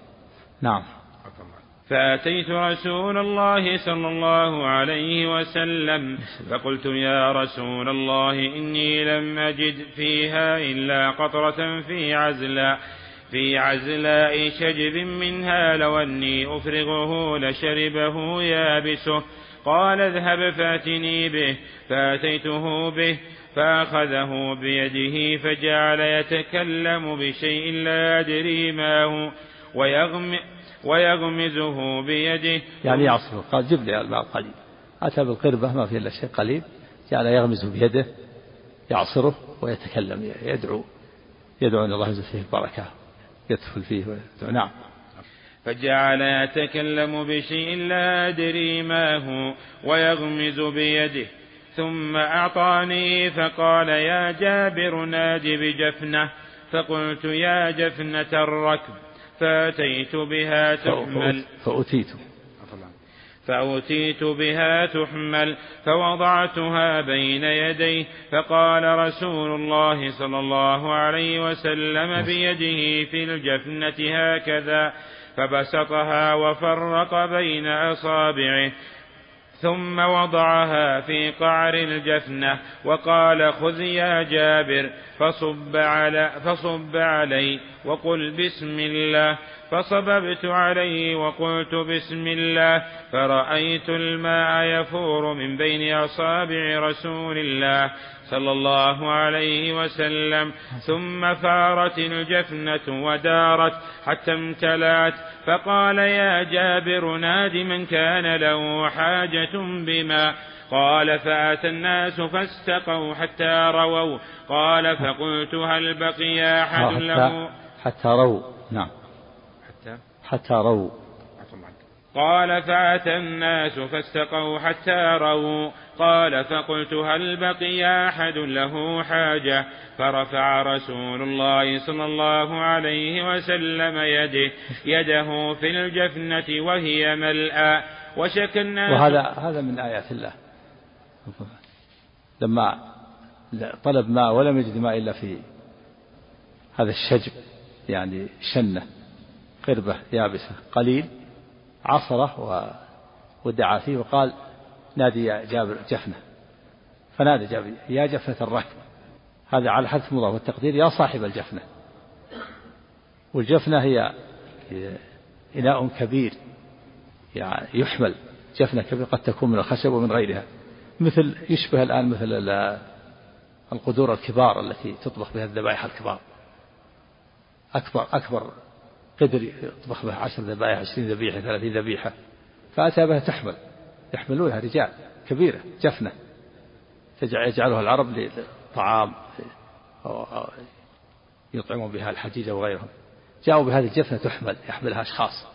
نعم. فأتيت رسول الله صلى الله عليه وسلم فقلت يا رسول الله إني لم أجد فيها إلا قطرة في عزلاء في عزلاء شجب منها لو أني أفرغه لشربه يابسه. قال اذهب فاتني به فأتيته به فأخذه بيده فجعل يتكلم بشيء لا أدري ما هو ويغمئ ويغمزه بيده. يعني يعصره. قال جب لي الماء قليل أتى بالقربة ما فيه إلا شيء قليل. جعل يغمزه بيده يعصره ويتكلم يدعو يدعو أن الله يزل فيه البركة يدخل فيه ويدعو. نعم. فجعل يتكلم بشيء لا أدري ما هو ويغمز بيده. ثم أعطاني فقال يا جابر نادي بجفنة. فقلت يا جفنة الركب. فأتيت بها تحمل. فأتيت. فأتيت بها تحمل فوضعتها بين يديه فقال رسول الله صلى الله عليه وسلم بيده في الجفنة هكذا فبسطها وفرق بين أصابعه ثم وضعها في قعر الجفنة وقال خذ يا جابر فصب, على فصب علي وقل بسم الله فصببت عليه وقلت بسم الله فرأيت الماء يفور من بين أصابع رسول الله صلى الله عليه وسلم ثم فارت الجفنة ودارت حتى امتلأت فقال يا جابر ناد من كان له حاجة بما قال فأتى الناس فاستقوا حتى رووا. قال فقلت هل بقي أحد له؟ حتى رووا. نعم. حتى؟ حتى رووا. قال فأتى الناس فاستقوا حتى رووا. قال فقلت هل بقي أحد له حاجة؟ فرفع رسول الله صلى الله عليه وسلم يده. يده في الجفنة وهي ملأى. وشك الناس وهذا هذا من آيات الله. لما طلب ماء ولم يجد ماء إلا في هذا الشجب يعني شنة قربة يابسة قليل عصرة ودعا فيه وقال نادي يا جابر جفنة. فنادى جابر يا جفنة الركب هذا على حذف مضاف والتقدير يا صاحب الجفنة. والجفنة هي إناء كبير يعني يحمل. جفنة كبيرة قد تكون من الخشب ومن غيرها. مثل يشبه الآن مثل القدور الكبار التي تطبخ بها الذبائح الكبار. أكبر أكبر قدر يطبخ به عشر ذبائح عشرين ذبيحة ثلاثين ذبيحة. فأتى بها تحمل. يحملونها رجال كبيرة جفنة. يجعلها العرب لطعام يطعمون بها الحجيج وغيرهم. جاءوا بهذه الجفنة تحمل يحملها أشخاص.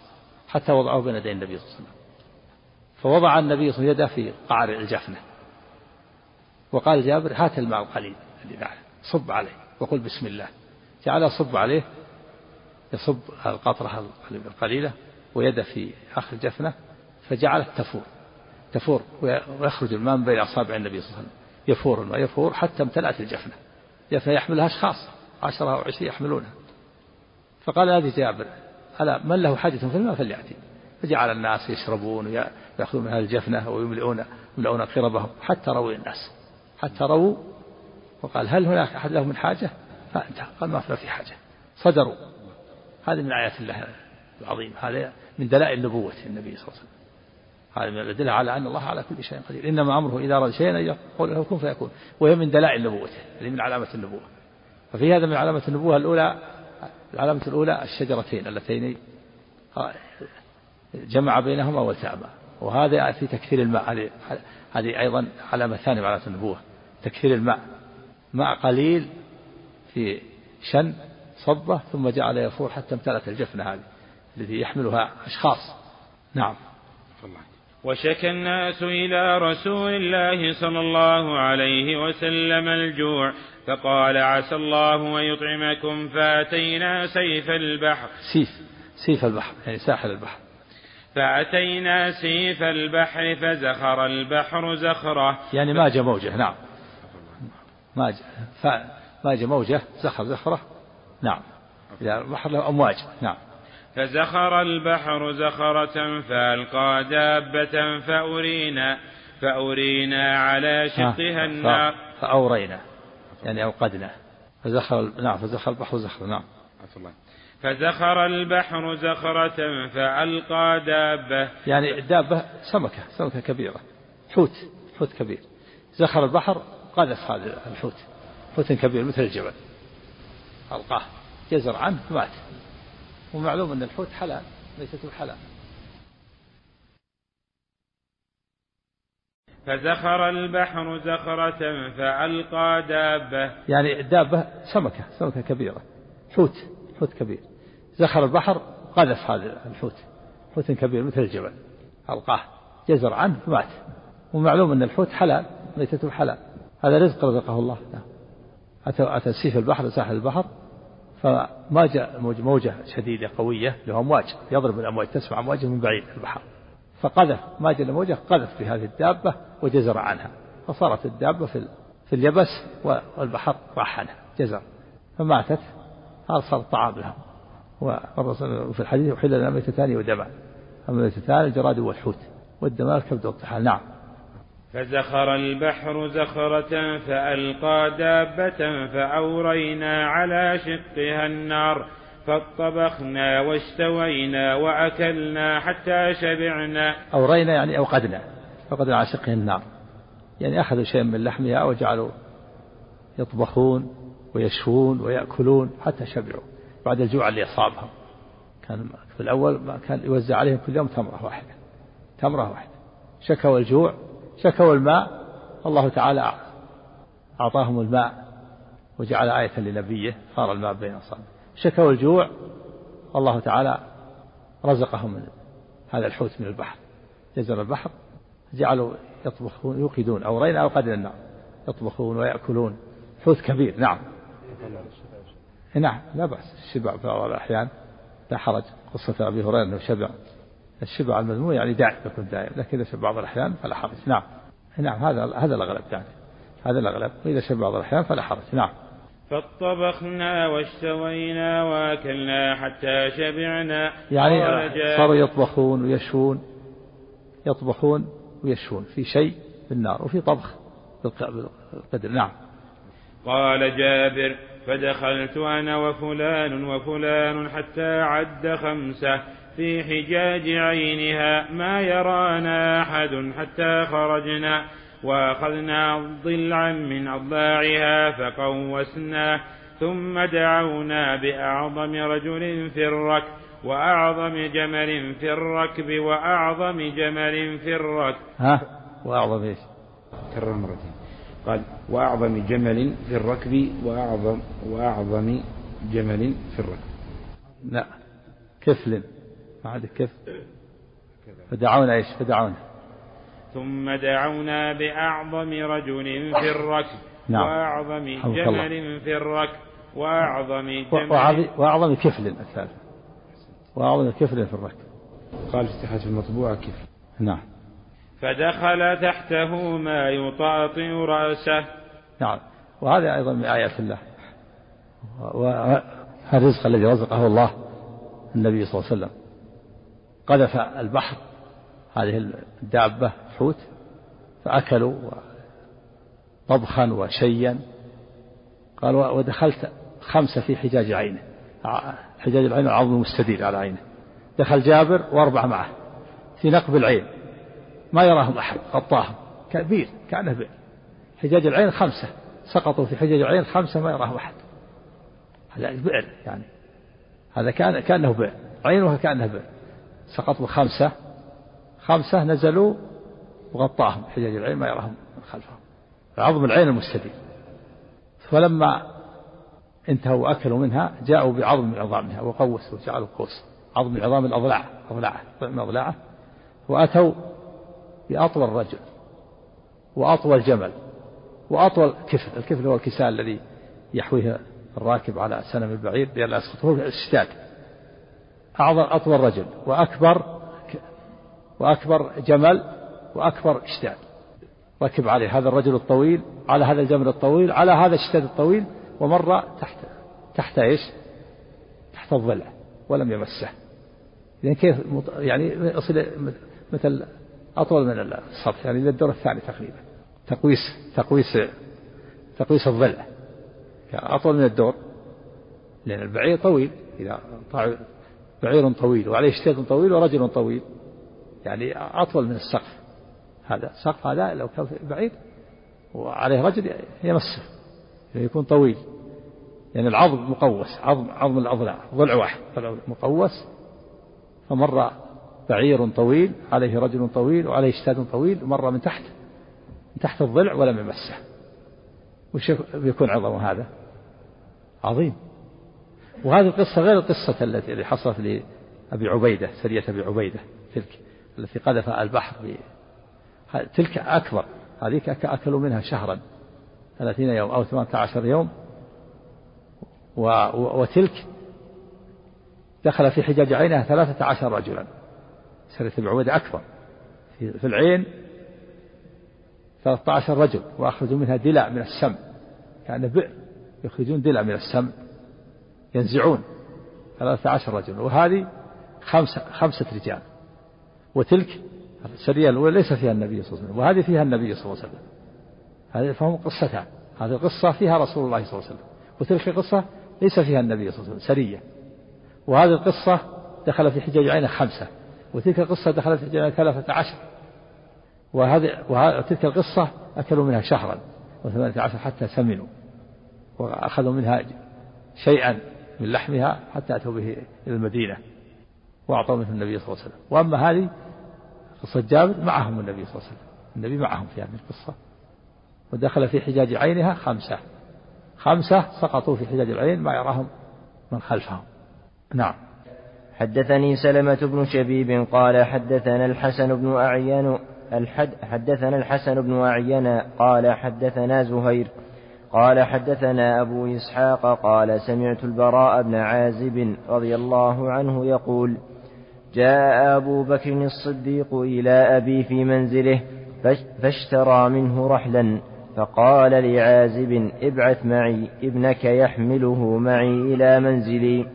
حتى وضعوه بين يدي النبي صلى الله عليه وسلم. فوضع النبي صلى الله عليه وسلم يده في قعر الجفنة. وقال جابر هات الماء القليل اللي معه صب عليه وقل بسم الله. جعل يصب عليه يصب القطرة القليلة ويده في آخر الجفنة فجعلت تفور تفور ويخرج الماء من بين أصابع النبي صلى الله عليه وسلم. يفور الماء يفور حتى امتلأت الجفنة. جفنة يحملها أشخاص عشرة أو عشرين يحملونها. فقال هذه جابر ألا من له حاجة في الماء فليأتي. فجعل الناس يشربون ويأخذون من هذه الجفنة ويملؤون يملؤون قربهم حتى رووا الناس. حتى رووا وقال هل هناك أحد له من حاجة؟ فانتهى قال ما في حاجة. صدروا. هذه من آيات الله العظيم هذا من دلائل نبوة النبي صلى الله عليه وسلم. هذا من الأدلة على أن الله على كل شيء قدير. إنما أمره إذا أراد شيئا أن يقول له كن فيكون. وهي من دلائل نبوته. هذه من علامة النبوة. ففي هذا من علامة النبوة الأولى العلامة الأولى الشجرتين اللتين جمع بينهما والتأمى وهذا في تكثير الماء. هذه أيضا علامة ثانية من علامة النبوة. تكثير الماء ماء قليل في شن صبة ثم جعل يفور حتى امتلأت الجفنة هذه التي يحملها أشخاص. نعم. وشكى الناس إلى رسول الله صلى الله عليه وسلم الجوع فقال عسى الله أن يطعمكم فأتينا سيف البحر. سيف سيف البحر يعني ساحل البحر. فأتينا سيف البحر فزخر البحر زخرة. يعني ما جاء موجة نعم. ما جاء ما جاء موجة زخر زخرة. نعم. إذا البحر له أمواج. نعم. فزخر البحر زخرة فألقى دابة فأرينا فأرينا على شقها النار. فأورينا. يعني أوقدنا. فزخر نعم فزخر البحر زخرة نعم. فزخر البحر زخرة فألقى دابة. يعني دابة سمكة سمكة كبيرة. حوت حوت كبير. زخر البحر قذف هذا الحوت حوت. كبير مثل الجبل. ألقاه. جزر عنه مات ومعلوم أن الحوت حلال ليست حلال فزخر البحر زخرة فألقى دابة. يعني الدابة سمكة سمكة كبيرة. حوت حوت كبير. زخر البحر قذف هذا الحوت حوت. كبير مثل الجبل. ألقاه. جزر عنه فمات ومعلوم أن الحوت حلال ميتته حلال هذا رزق رزقه الله. نعم. أتى أتى سيف البحر ساحل البحر فما جاء موجة شديدة قوية له أمواج يضرب الأمواج تسمع أمواجه من بعيد البحر. فقذف ما جاء الموجة قذف بهذه الدابة وجزر عنها. فصارت الدابة في في اليبس والبحر راح عنها جزر. فماتت هذا صار طعام لها وفي الحديث أحل لنا ميتتان ودمان. الميتتان الجراد والحوت والدمان الكبد والطحال. نعم. فزخر البحر زخرة فألقى دابة فأورينا على شقها النار فاطبخنا واستوينا وأكلنا حتى شبعنا. أورينا يعني أوقدنا أوقدنا على شقه النار. يعني أخذوا شيئا من لحمها وجعلوا يطبخون ويشفون ويأكلون حتى شبعوا بعد الجوع اللي أصابهم. كان في الأول ما كان يوزع عليهم كل يوم تمرة واحدة تمرة واحدة. شكوا الجوع شكوا الماء الله تعالى أعطاهم الماء وجعل آية لنبيه صار الماء بين أصابعه شكوا الجوع الله تعالى رزقهم هذا الحوت من البحر. جزر البحر جعلوا يطبخون يوقدون أو رينا أو قد النار. يطبخون ويأكلون. حوت كبير نعم. نعم لا بأس. الشبع في بعض الأحيان لا حرج قصة أبي هريرة أنه شبع. الشبع المذموم يعني دائم يكون دائم لكن إذا شبع بعض الأحيان فلا حرج. نعم. نعم هذا هذا الأغلب يعني. هذا الأغلب. وإذا شبع بعض الأحيان فلا حرج. نعم. فاطبخنا واشتوينا وأكلنا حتى شبعنا. يعني صاروا يطبخون ويشون يطبخون ويشون في شيء بالنار وفي طبخ بالقدر. نعم. قال جابر فدخلت أنا وفلان وفلان حتى عد خمسة. في حجاج عينها ما يرانا أحد حتى خرجنا وأخذنا ضلعا من أضلاعها فقوسناه ثم دعونا بأعظم رجل في الركب وأعظم جمل في الركب وأعظم جمل في الركب. ها؟ وأعظم إيش؟ كرر مرتين قال وأعظم جمل في الركب وأعظم وأعظم جمل في الركب. لا كفل عاد كف فدعونا إيش؟ فدعونا. ثم دعونا بأعظم رجل في الركب نعم. وأعظم جمل في الركب وأعظم جمل. وأعظم كفل الثالث وأعظم كفل في الركب. قال في المطبوعة كفل. نعم. فدخل تحته ما يطاطئ رأسه. نعم. وهذا أيضا من آيات الله. والرزق الذي رزقه الله النبي صلى الله عليه وسلم. قذف البحر هذه الدابة حوت فأكلوا طبخا وشيا. قال ودخلت خمسة في حجاج عينه حجاج العين العظم المستدير على عينه. دخل جابر وأربعة معه في نقب العين. ما يراهم أحد غطاهم. كبير كأنه بئر. حجاج العين خمسة. سقطوا في حجاج العين خمسة ما يراهم أحد. هذا بئر يعني. هذا كان كأنه بئر. عينها كأنه بئر. سقطوا خمسة خمسة نزلوا وغطاهم حجاج العين ما يراهم من خلفهم. عظم العين المستدير فلما انتهوا وأكلوا منها جاءوا بعظم من عظامها وقوسوا جعلوا قوس عظم عظام الأضلاع أضلاعه من أضلاعه وأتوا بأطول رجل وأطول جمل وأطول كفل الكفل هو الكساء الذي يحويه الراكب على سنم البعير لئلا يسقط هو الاشتاد أعظم أطول رجل وأكبر وأكبر جمل وأكبر اشتاد ركب عليه هذا الرجل الطويل على هذا الجمل الطويل على هذا الشتاد الطويل ومر تحت تحت إيش؟ تحت الضلع ولم يمسه. يعني كيف يعني يصل مثل أطول من السطح يعني إلى الدور الثاني تقريبا. تقويس تقويس تقويس الضلع يعني أطول من الدور لأن البعير طويل إذا بعير طويل وعليه شتيت طويل ورجل طويل. يعني أطول من السقف. هذا السقف هذا لو كان بعيد وعليه رجل يمسه يعني يكون طويل. يعني العظم مقوس عظم عظم الأضلاع ضلع واحد ضلع مقوس. فمر بعير طويل عليه رجل طويل وعليه اشتاد طويل مر من تحت من تحت الضلع ولم يمسه. وش بيكون عظم هذا؟ عظيم. وهذه القصة غير القصة التي حصلت أبي عبيدة سرية أبي عبيدة تلك التي قذف البحر تلك أكبر هذيك أكلوا منها شهرا ثلاثين يوم أو ثمانية عشر يوم وتلك دخل في حجاج عينها ثلاثة عشر رجلا. سرية أبي عبيدة أكبر في العين ثلاثة عشر رجل وأخرجوا منها دلع من السم كأن بئر يخرجون دلع من السم. ينزعون. ثلاثة عشر رجل. وهذه خمسة خمسة رجال. وتلك السرية الأولى ليس فيها النبي صلى الله عليه وسلم. وهذه فيها النبي صلى الله عليه وسلم. هذه فهم قصتان. هذه القصة فيها رسول الله صلى الله عليه وسلم. وتلك القصة ليس فيها النبي صلى الله عليه وسلم. سرية. وهذه القصة دخل في حجاج عينه خمسة. وتلك القصة دخلت في حجاج ثلاثة عشر. وهذه وتلك القصة أكلوا منها شهرا. وثمانية عشر حتى سمنوا. وأخذوا منها شيئا. من لحمها حتى أتوا به إلى المدينة وأعطوا منه النبي صلى الله عليه وسلم. وأما هذه قصة جابر معهم النبي صلى الله عليه وسلم. النبي معهم في هذه القصة. ودخل في حجاج عينها خمسة. خمسة سقطوا في حجاج العين ما يراهم من خلفهم. نعم. حدثني سلمة بن شبيب قال حدثنا الحسن بن أعين الحد حدثنا الحسن بن أعين قال حدثنا زهير قال حدثنا أبو إسحاق قال سمعت البراء بن عازب رضي الله عنه يقول جاء أبو بكر الصديق إلى أبي في منزله فاشترى منه رحلا فقال لعازب ابعث معي ابنك يحمله معي إلى منزلي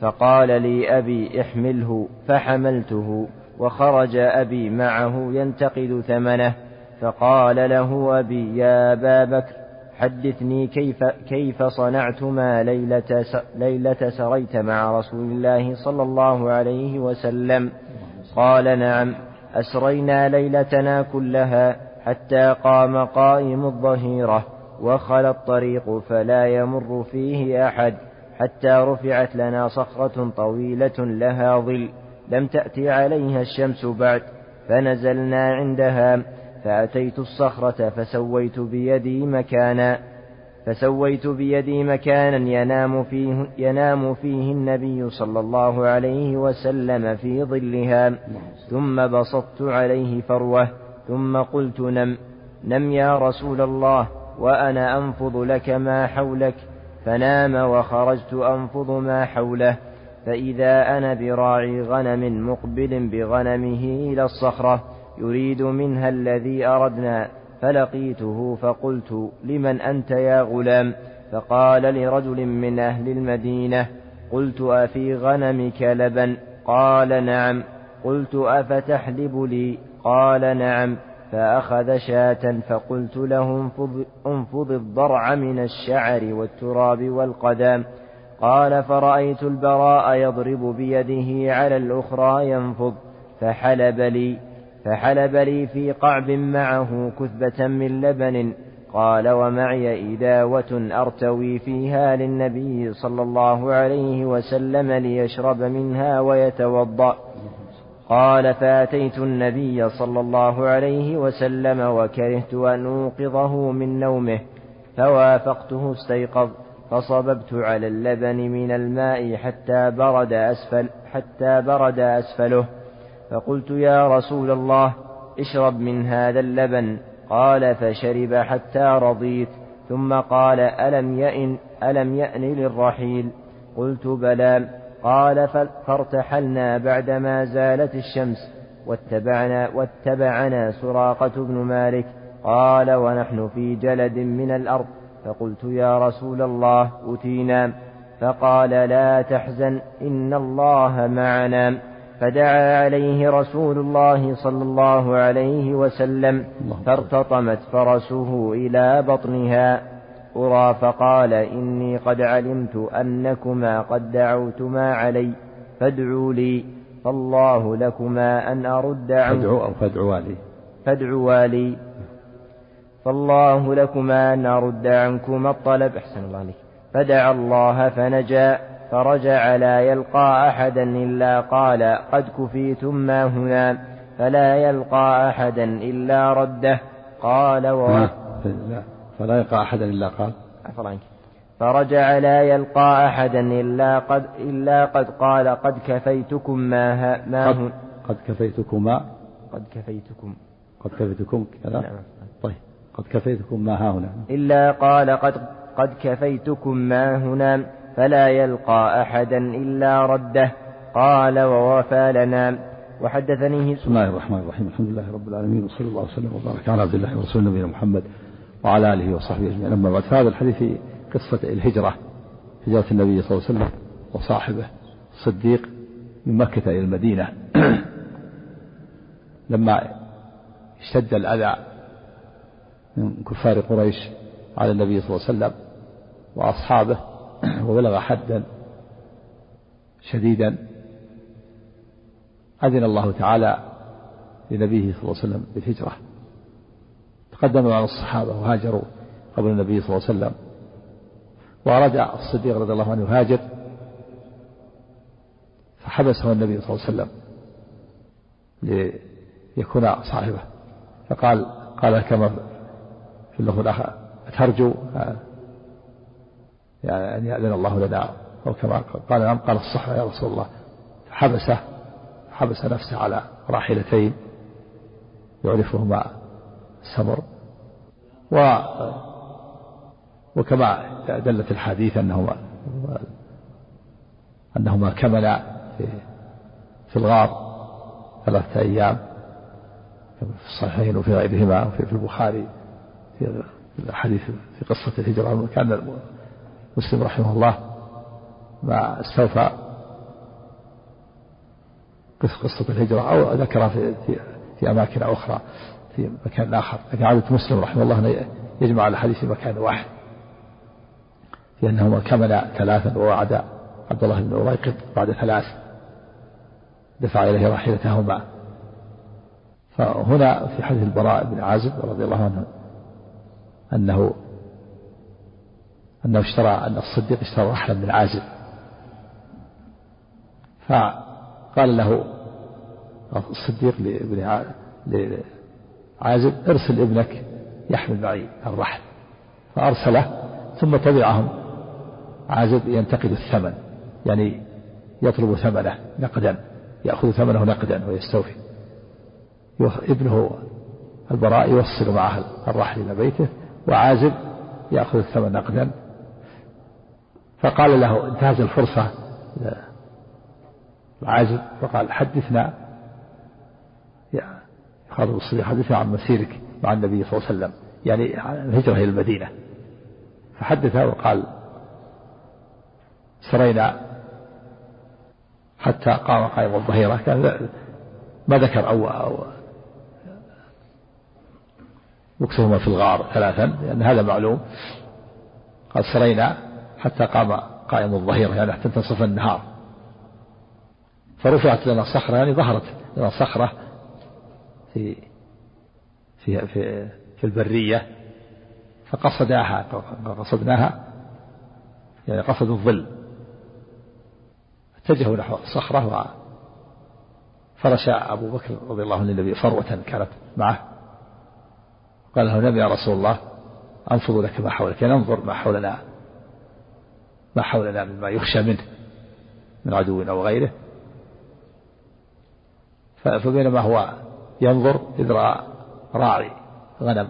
فقال لي أبي احمله فحملته وخرج أبي معه ينتقد ثمنه فقال له أبي يا أبا بكر حدثني كيف كيف صنعتما ليلة ليلة سريت مع رسول الله صلى الله عليه وسلم. قال نعم أسرينا ليلتنا كلها حتى قام قائم الظهيرة وخلى الطريق فلا يمر فيه أحد حتى رفعت لنا صخرة طويلة لها ظل. لم تأتي عليها الشمس بعد فنزلنا عندها فأتيت الصخرة فسويت بيدي مكانا فسويت بيدي مكانا ينام فيه, ينام فيه النبي صلى الله عليه وسلم في ظلها. ثم بسطت عليه فروة ثم قلت نم نم يا رسول الله وأنا أنفض لك ما حولك. فنام وخرجت أنفض ما حوله. فإذا أنا براعي غنم مقبل بغنمه إلى الصخرة يريد منها الذي أردنا فلقيته فقلت لمن أنت يا غلام؟ فقال لرجل من أهل المدينة قلت أفي غنمك لبن؟ قال نعم. قلت أفتحلب لي؟ قال نعم. فأخذ شاة فقلت له انفض, الضرع من الشعر والتراب والقدام قال فرأيت البراء يضرب بيده على الأخرى ينفض فحلب لي. فحلب لي في قعب معه كثبة من لبن قال ومعي إداوة أرتوي فيها للنبي صلى الله عليه وسلم ليشرب منها ويتوضأ. قال فأتيت النبي صلى الله عليه وسلم وكرهت أن أوقظه من نومه فوافقته استيقظ فصببت على اللبن من الماء حتى برد أسفل حتى برد أسفله. فقلت يا رسول الله اشرب من هذا اللبن. قال فشرب حتى رضيت. ثم قال ألم يئن ألم يأن للرحيل؟ قلت بلى. قال فارتحلنا بعدما زالت الشمس واتبعنا واتبعنا سراقة بن مالك. قال ونحن في جلد من الأرض. فقلت يا رسول الله أتينا. فقال لا تحزن إن الله معنا. فدعا عليه رسول الله صلى الله عليه وسلم فارتطمت فرسه إلى بطنها. أرى فقال إني قد علمت أنكما قد دعوتما علي فادعوا لي فالله لكما أن أرد عنكم. فادعوا أو فادعوا لي. فادعوا لي. فالله لكما أن أرد عنكما الطلب. أحسن الله عليك. فدعا الله فنجا. فرجع لا يلقى أحدا إلا قال قد كفيتم ما هنا فلا يلقى أحدا إلا رده. قال و... فلا يلقى أحدا إلا قال. عفوا عنك. فرجع لا يلقى أحدا إلا قد إلا قد قال قد كفيتكم ما ها ما قد, قد كفيتكما قد كفيتكم. قد كفيتكم كذا؟ نعم. طيب. قد كفيتكم ما ها هنا. إلا قال قد قد كفيتكم ما هنا. فلا يلقى أحدا إلا رده. قال ووفى لنا. وحدثني بسم الله الرحمن الرحيم. الحمد لله رب العالمين وصلى الله وسلم وبارك على عبد الله ورسوله نبينا محمد وعلى آله وصحبه أجمعين. أما بعد فهذا الحديث في قصة الهجرة هجرة النبي صلى الله عليه وسلم وصاحبه الصديق من مكة إلى المدينة. [CLEARS THROAT] لما اشتد الأذى من كفار قريش على النبي صلى الله عليه وسلم وأصحابه [CLEARS THROAT] وبلغ حدا شديدا أذن الله تعالى لنبيه صلى الله عليه وسلم بالهجرة. تقدموا على الصحابة وهاجروا قبل النبي صلى الله عليه وسلم. وأراد الصديق رضي الله عنه يهاجر فحبسه النبي صلى الله عليه وسلم ليكون صاحبه. فقال قال كما في اللفظ الآخر ترجو يعني أن يأذن الله لنا أو كما قال نعم قال الصحة يا رسول الله فحبسه حبس نفسه على راحلتين يعرفهما السمر. و وكما دلت الحديث أنهما أنهما كملا في, في الغار ثلاثة أيام في الصحيحين وفي غيرهما وفي في البخاري في الحديث في قصة الهجرة كان مسلم رحمه الله ما استوفى قصة الهجرة أو ذكرها في, في, في أماكن أخرى في مكان آخر لكن عادة مسلم رحمه الله يجمع الحديث في مكان واحد. في أنهما كمل ثلاثا ووعد عبد الله بن أريقط بعد ثلاث دفع إليه راحلتهما فهنا في حديث البراء بن عازب رضي الله عنه أنه أنه اشترى أن الصديق اشترى رحلا من عازب قال له الصديق لابن عازب ارسل ابنك يحمل معي الرحل. فأرسله ثم تبعهم. عازب ينتقد الثمن يعني يطلب ثمنه نقدا يأخذ ثمنه نقدا ويستوفي. ابنه البراء يوصل معه الرحل إلى بيته وعازب يأخذ الثمن نقدا فقال له انتهز الفرصة. عازب. فقال حدثنا. يا خالد الصديق حدثنا عن مسيرك مع النبي صلى الله عليه وسلم. يعني الهجرة إلى المدينة. فحدثه وقال سرينا حتى قام قائم الظهيرة. كان ما ذكر أو, أو مكسهما في الغار ثلاثا لأن هذا معلوم. قال سرينا حتى قام قائم الظهيرة يعني حتى انتصف النهار. فرفعت لنا صخرة يعني ظهرت لنا صخرة في في في, في البرية فقصداها قصدناها يعني قصدوا الظل. اتجهوا نحو الصخرة فرش أبو بكر رضي الله عنه النبي فروة كانت معه. قال له النبي يا رسول الله أنفض لك ما حولك يعني انظر ما حولنا. ما حولنا مما يخشى منه من عدو أو غيره. فبينما هو ينظر إذ رأى راعي غنم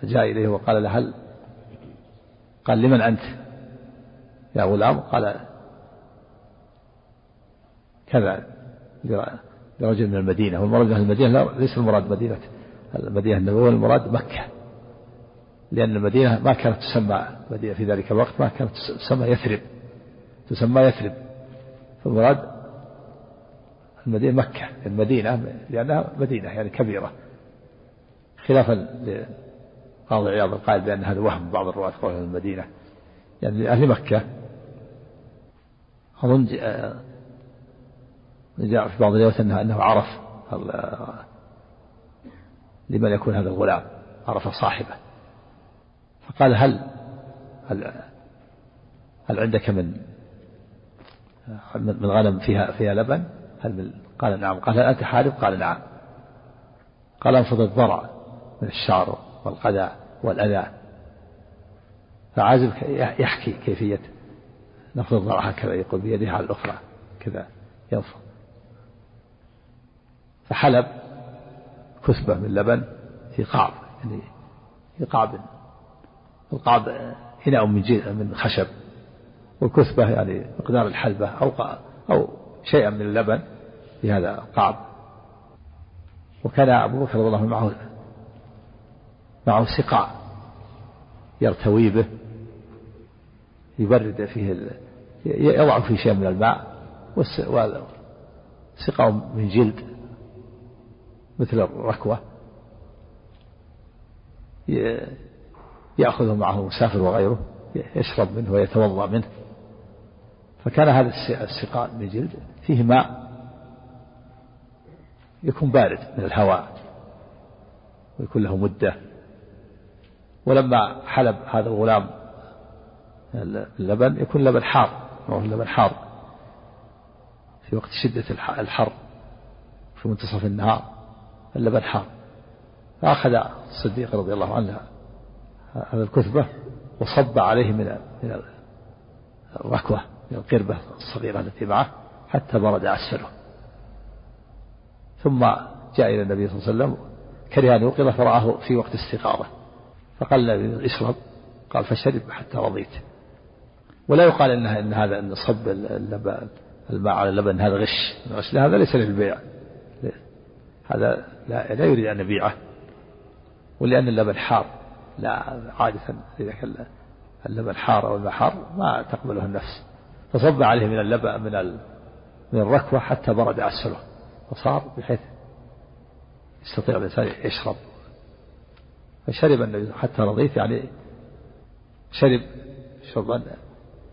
فجاء إليه وقال له هل قال لمن أنت؟ يا غلام قال كذا لرجل من المدينة والمراد من المدينة ليس المراد مدينة المدينة النبوية المراد مكة. لأن المدينة ما كانت تسمى مدينة في ذلك الوقت ما كانت تسمى يثرب تسمى يثرب. فالمراد المدينة مكة المدينة لأنها مدينة يعني كبيرة. خلافا لقاضي عياض القائل بأن هذا وهم بعض الرواة قولها المدينة. يعني لأهل مكة أظن جاء في بعض الروايات أنه, أنه عرف لمن يكون هذا الغلام عرف صاحبه. فقال هل هل, هل عندك من من غنم فيها فيها لبن؟ هل من قال نعم. قال هل أنت حارب؟ قال نعم. قال انفض الضرع من الشعر والقذى والأذى. فعازب يحكي كيفية نفض الضرع هكذا يقول بيده على الأخرى. كذا ينفض فحلب كثبة من لبن في قعب يعني في قعب القعب إناء من من خشب. والكثبة يعني مقدار الحلبة أو أو شيئا من اللبن في هذا القعب وكان أبو بكر رضي الله عنه معه معه سقاء يرتوي به يبرد فيه يضع فيه شيء من الماء سقاء من جلد مثل الركوة. يأخذه معه المسافر وغيره يشرب منه ويتوضأ منه. فكان هذا السقاء من جلد فيه ماء يكون بارد من الهواء ويكون له مدة. ولما حلب هذا الغلام اللبن يكون لبن حار لبن حار في وقت شدة الحر في منتصف النهار اللبن حار. فأخذ الصديق رضي الله عنه هذا الكثبة وصب عليه من من الركوة من القربة الصغيرة التي معه حتى برد أسفله. ثم جاء إلى النبي صلى الله عليه وسلم كره أن يوقظ فرآه في وقت استيقاظه فقال النبي اشرب. قال فشرب حتى رضيت. ولا يقال إن إن هذا أن صب اللبن الماء على اللبن هذا غش. الغش هذا ليس للبيع. هذا لا, لا يريد أن يبيعه ولأن اللبن حار. لا عادة إذا كان اللبن حار أو الماء حار ما تقبله النفس. فصب عليه من اللبن من من الركوة حتى برد أسفله. فصار بحيث يستطيع الإنسان يشرب. فشرب النبي حتى رضيت يعني شرب شربا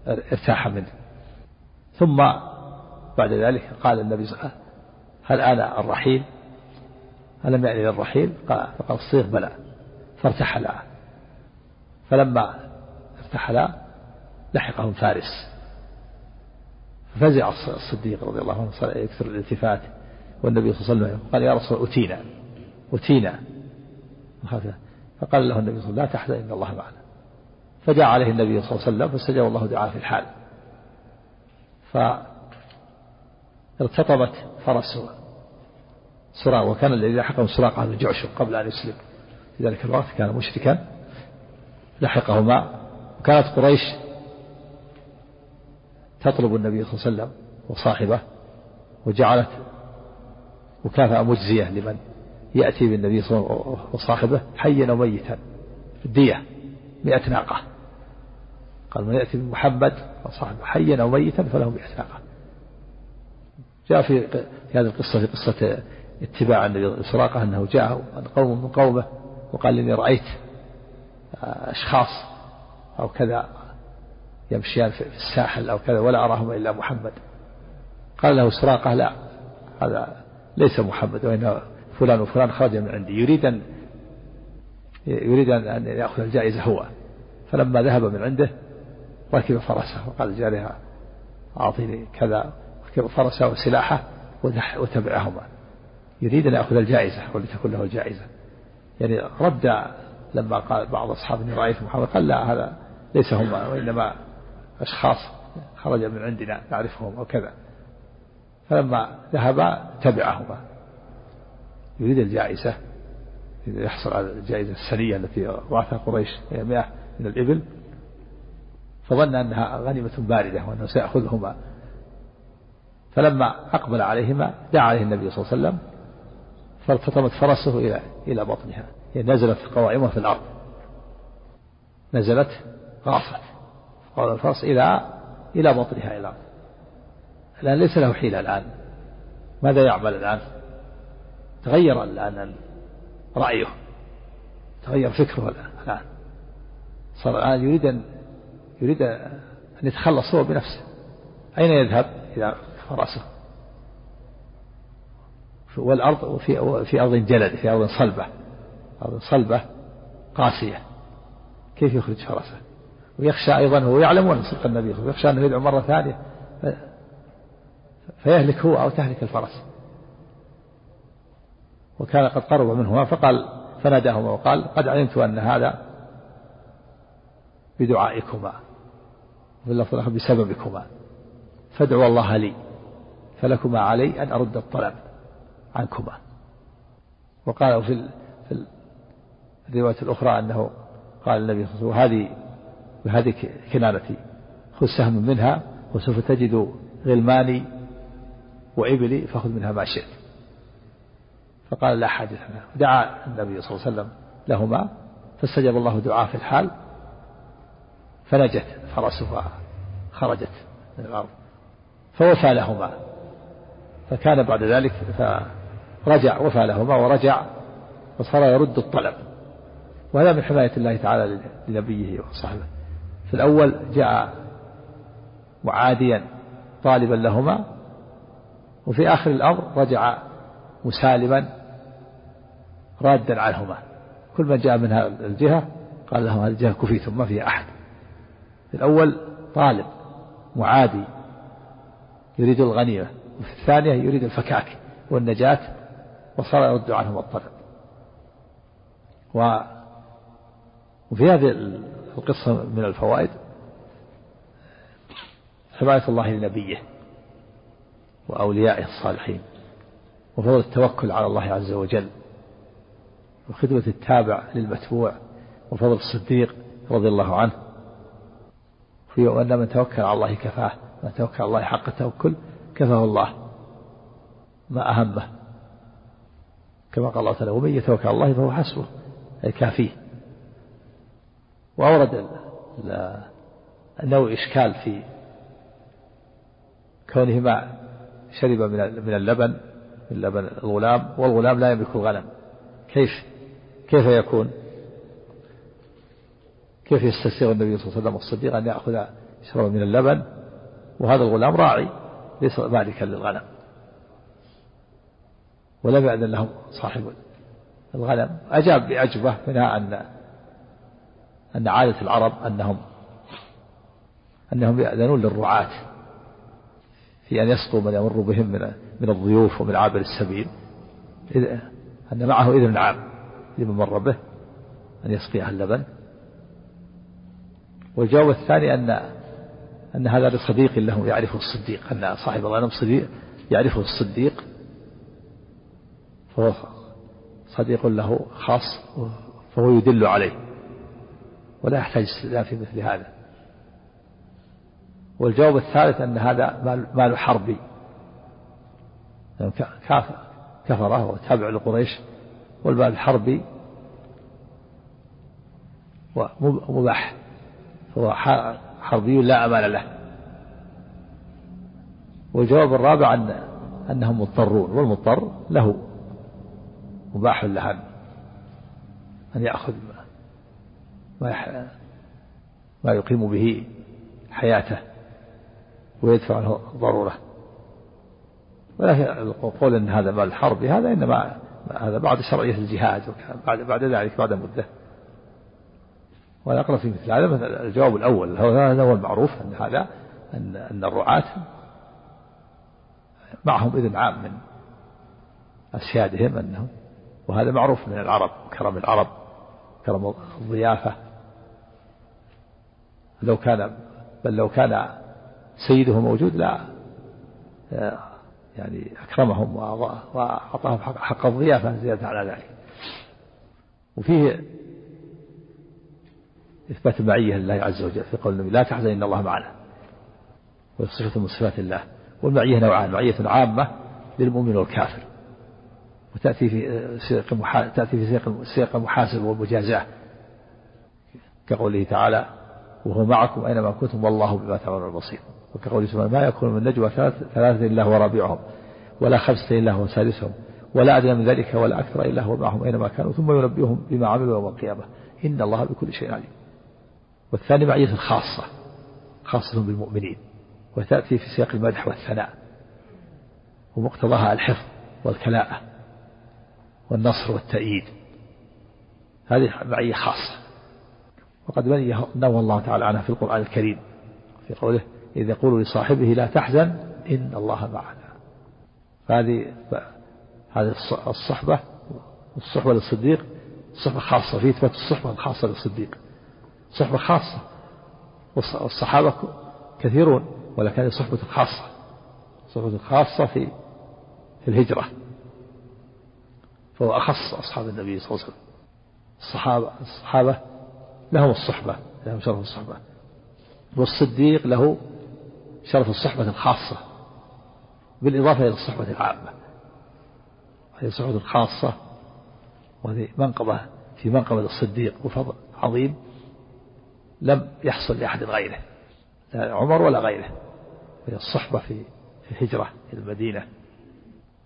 ارتاح منه. ثم بعد ذلك قال النبي صلى الله عليه وسلم هل أنا الرحيل؟ ألم يعني الرحيل؟ قال فقال الصيغ بلى فارتحلا فلما ارتحلا لحقهم فارس ففزع الصديق رضي الله عنه صار يكثر الالتفات والنبي صلى الله عليه وسلم قال يا رسول أتينا أتينا. فقال له النبي صلى الله عليه وسلم لا تحزن إن الله معنا. فجاء عليه النبي صلى الله عليه وسلم فاستجاب الله دعاء في الحال. فارتطمت فرسه سراق وكان الذي لحقه سراقة بن جعشم قبل أن يسلم. في ذلك الوقت كان مشركا. لحقهما. وكانت قريش تطلب النبي صلى الله عليه وسلم وصاحبه وجعلت مكافأة مجزية لمن يأتي بالنبي صلى الله عليه وسلم وصاحبه حيا وميتا. الدية مئة ناقة. قال من يأتي بمحمد وصاحبه حيا أو ميتا فله مئة ناقة. جاء في في هذه القصة في قصة اتباع النبي سراقة أنه جاء قوم من قومه وقال إني رأيت أشخاص أو كذا يمشيان في الساحل أو كذا ولا أراهم إلا محمد. قال له سراقة لا هذا ليس محمد وإنما فلان وفلان خرج من عندي. يريد أن يريد أن يأخذ الجائزة هو. فلما ذهب من عنده ركب فرسه وقال جارها أعطيني كذا. ركب فرسه وسلاحه وتبعهما. يريد أن يأخذ الجائزة ولتكن له الجائزة يعني رد لما قال بعض أصحاب إني رأيت محمد قال لا هذا ليس هم وإنما أشخاص خرج من عندنا نعرفهم وكذا فلما ذهبا تبعهما. يريد الجائزة يحصل على الجائزة السنية التي وعثها قريش هي مئة من الإبل. فظن أنها غنيمة باردة وأنه سيأخذهما. فلما أقبل عليهما دعا عليه النبي صلى الله عليه وسلم فالتطمت فرسه إلى إلى بطنها. نزلت قوائمها في الأرض. نزلت غاصت قال الفرس إلى إلى بطنها إلى الآن ليس له حيلة الآن. ماذا يعمل الآن؟ تغير الآن رأيه. تغير فكره الآن. صار الآن يريد أن يريد أن يتخلص هو بنفسه. أين يذهب إلى فرسه؟ والأرض وفي في أرض جلد في أرض صلبة. صلبة قاسية. كيف يخرج فرسه ويخشى أيضا هو يعلم أن صدق النبي ويخشى أنه يدعو مرة ثانية فيهلك هو أو تهلك الفرس. وكان قد قرب منهما فقال فناداهما وقال قد علمت أن هذا بدعائكما وفي اللفظ الآخر بسببكما. فادعوا الله لي فلكما علي أن أرد الطلب عنكما. وقال في الرواية الأخرى أنه قال النبي صلى الله عليه وسلم هذه بهذه كنانتي خذ سهم منها وسوف تجد غلماني وإبلي فخذ منها ما شئت. فقال لا حاجة لنا دعا النبي صلى الله عليه وسلم لهما فاستجاب الله دعاء في الحال فنجت فرسها خرجت من الأرض فوفى لهما. فكان بعد ذلك فرجع وفى لهما ورجع وصار يرد الطلب. وهذا من حماية الله تعالى لنبيه وصحبه. في الأول جاء معاديا طالبا لهما وفي آخر الأمر رجع مسالما رادا عنهما. كل من جاء من الجهة قال لهم هذه الجهة كفيتم ما فيها أحد. في الأول طالب معادي يريد الغنيمة. وفي الثانية يريد الفكاك والنجاة وصار يرد عنهم الطلب وفي هذه القصة من الفوائد حماية الله لنبيه وأوليائه الصالحين وفضل التوكل على الله عز وجل وخدمة التابع للمتبوع وفضل الصديق رضي الله عنه في وأن من توكل على الله كفاه من توكل على الله حق التوكل كفاه الله ما أهمه. كما قال الله تعالى ومن يتوكل على الله فهو حسبه. أي كافيه. وأورد أنه إشكال في كونه ما شرب من اللبن من لبن الغلام والغلام لا يملك الغنم. كيف كيف يكون؟ كيف يستسيغ النبي صلى الله عليه وسلم الصديق أن يأخذ يشرب من اللبن؟ وهذا الغلام راعي ليس مالكا للغنم. ولم يأذن له صاحب الغنم. أجاب بأجوبة منها أن أن عادة العرب أنهم أنهم يأذنون للرعاة في أن يسقوا من يمر بهم من من الضيوف ومن عابر السبيل. أن معه إذن عام لمن مر به أن يسقيها اللبن. والجواب الثاني أن أن هذا لصديق له يعرفه الصديق أن صاحب الغنم صديق يعرفه الصديق. فهو صديق له خاص فهو يدل عليه. ولا يحتاج استئذان في مثل هذا. والجواب الثالث أن هذا مال حربي كفرة وتابع لقريش والمال الحربي ومباح فهو حربي لا أمان له. والجواب الرابع أن أنهم مضطرون والمضطر له. مباح له أن يأخذ ما يقيم به حياته ويدفع له ضرورة. ولكن القول أن هذا مال حربي هذا إنما هذا بعد شرعية الجهاد بعد بعد ذلك بعد مدة. والأقرب في مثل هذا الجواب الأول هذا هو المعروف أن هذا أن أن الرعاة معهم إذن عام من أسيادهم أنهم وهذا معروف من العرب كرم العرب كرم الضيافة. لو كان بل لو كان سيده موجود لا يعني أكرمهم وأعطاهم حق الضيافة زيادة على ذلك. وفيه إثبات المعية لله عز وجل في قول النبي لا تحزن إن الله معنا وصفة من صفات الله. والمعية نوعان معية عامة للمؤمن والكافر. وتأتي في سياق تأتي في سياق سياق المحاسبة والمجازاة كقوله تعالى وهو معكم أينما كنتم والله بما تعملون بصير. وكقوله سبحانه ما يكون من نجوى ثلاثة إلا هو رابعهم ولا خمسة إلا هو سادسهم ولا أدنى من ذلك ولا أكثر إلا هو معهم أينما كانوا ثم ينبئهم بما عملوا يوم القيامة. إن الله بكل شيء عليم. والثاني معية خاصة خاصة بالمؤمنين وتأتي في سياق المدح والثناء ومقتضاها الحفظ والكلاءة والنصر والتأييد. هذه معية خاصة. وقد نوى الله تعالى عنها في القرآن الكريم في قوله إذ يقول لصاحبه لا تحزن إن الله معنا. هذه هذه الصحبة الصحبة للصديق صحبة خاصة في إثبات الصحبة الخاصة للصديق. صحبة خاصة. والصحابة كثيرون ولكن هذه صحبة خاصة. صحبة خاصة في في الهجرة. فهو أخص أصحاب النبي صلى الله عليه وسلم. الصحابة الصحابة لهم الصحبة لهم شرف الصحبة. والصديق له شرف الصحبة الخاصة بالإضافة إلى الصحبة العامة. هذه صحبة خاصة وهذه منقبة في منقبة الصديق وفضل عظيم لم يحصل لأحد غيره لا عمر ولا غيره. وهي الصحبة في في الهجرة إلى المدينة.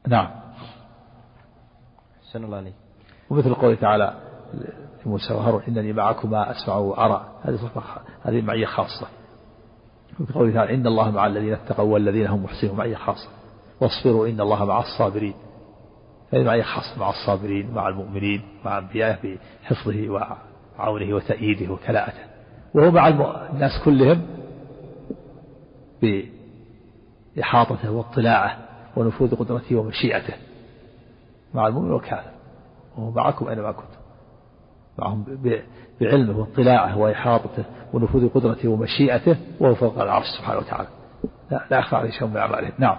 نعم. أحسن الله عليك. ومثل قوله تعالى في موسى وهارون إنني معكما أسمع وأرى. هذه هذه معية خاصة. وفي قوله تعالى إن الله مع الذين اتقوا والذين هم محسنون معية خاصة. واصبروا إن الله مع الصابرين. هذه معية خاصة مع الصابرين مع المؤمنين مع أنبيائه بحفظه وعونه وتأييده وكلاءته. وهو مع الناس كلهم بإحاطته واطلاعه ونفوذ قدرته ومشيئته. مع المؤمن والكافر. وهو معكم أينما كنتم معهم بعلمه واطلاعه وإحاطته ونفوذ قدرته ومشيئته وهو فوق العرش سبحانه وتعالى. لا, لا يخفى عليه شيء من أعماله. نعم.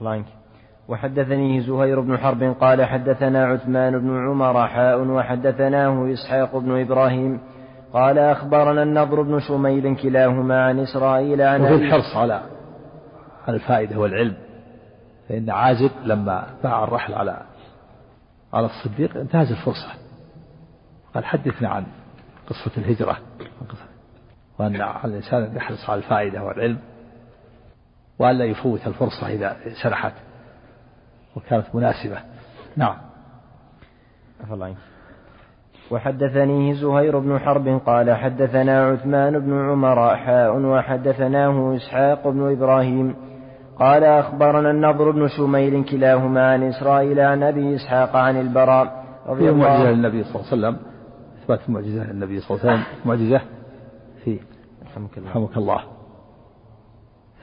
الله وحدثني زهير بن حرب قال حدثنا عثمان بن عمر حاء وحدثناه إسحاق بن إبراهيم قال أخبرنا النضر بن شميل كلاهما عن إسرائيل عن وفي الحرص على على الفائدة والعلم. فإن عازب لما باع الرحل على على الصديق انتهز الفرصة. قال حدثنا عن قصة الهجرة. وأن الإنسان أن يحرص على الفائدة والعلم وأن لا يفوت الفرصة إذا سنحت وكانت مناسبة. نعم. الله وحدثنيه زهير بن حرب قال حدثنا عثمان بن عمر حاء وحدثناه إسحاق بن إبراهيم قال أخبرنا النضر بن شميل كلاهما عن إسرائيل عن أبي إسحاق عن البراء رضي الله معجزة للنبي صلى الله عليه وسلم. إثبات المعجزة للنبي صلى الله عليه وسلم. معجزة في رحمك الله, رحمك الله.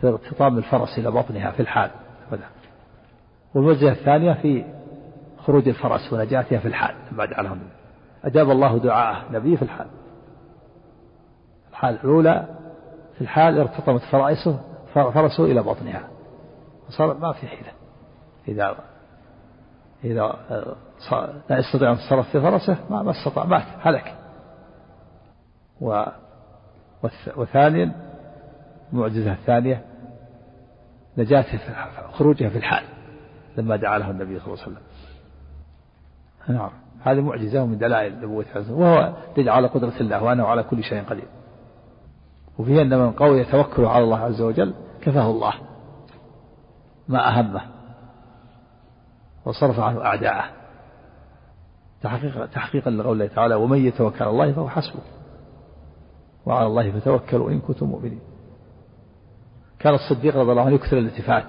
في ارتطام الفرس إلى بطنها في الحال. والمعجزة الثانية في خروج الفرس ونجاتها في الحال. بعد عنهم أجاب الله دعاءه. نبي في الحال. الحال الأولى في الحال ارتطمت فرائسه فرسه إلى بطنها. صار ما في حيلة. إذا إذا لا يستطيع أن يتصرف في فرسه ما ما استطاع مات هلك. و وثانيا المعجزة الثانية نجاته خروجها في الحال لما دعا له النبي صلى الله عليه وسلم. نعم. هذه معجزة من دلائل نبوة وهو دليل على قدرة الله وأنه على كل شيء قدير. وفيه أن من قوي توكله على الله عز وجل كفاه الله. ما أهمه وصرف عنه أعداءه. تحقيقا تحقيقا لقول الله تعالى ومن يتوكل على الله فهو حسبه. وعلى الله فتوكلوا إن كنتم مؤمنين. كان الصديق رضي الله عنه يكثر الالتفات.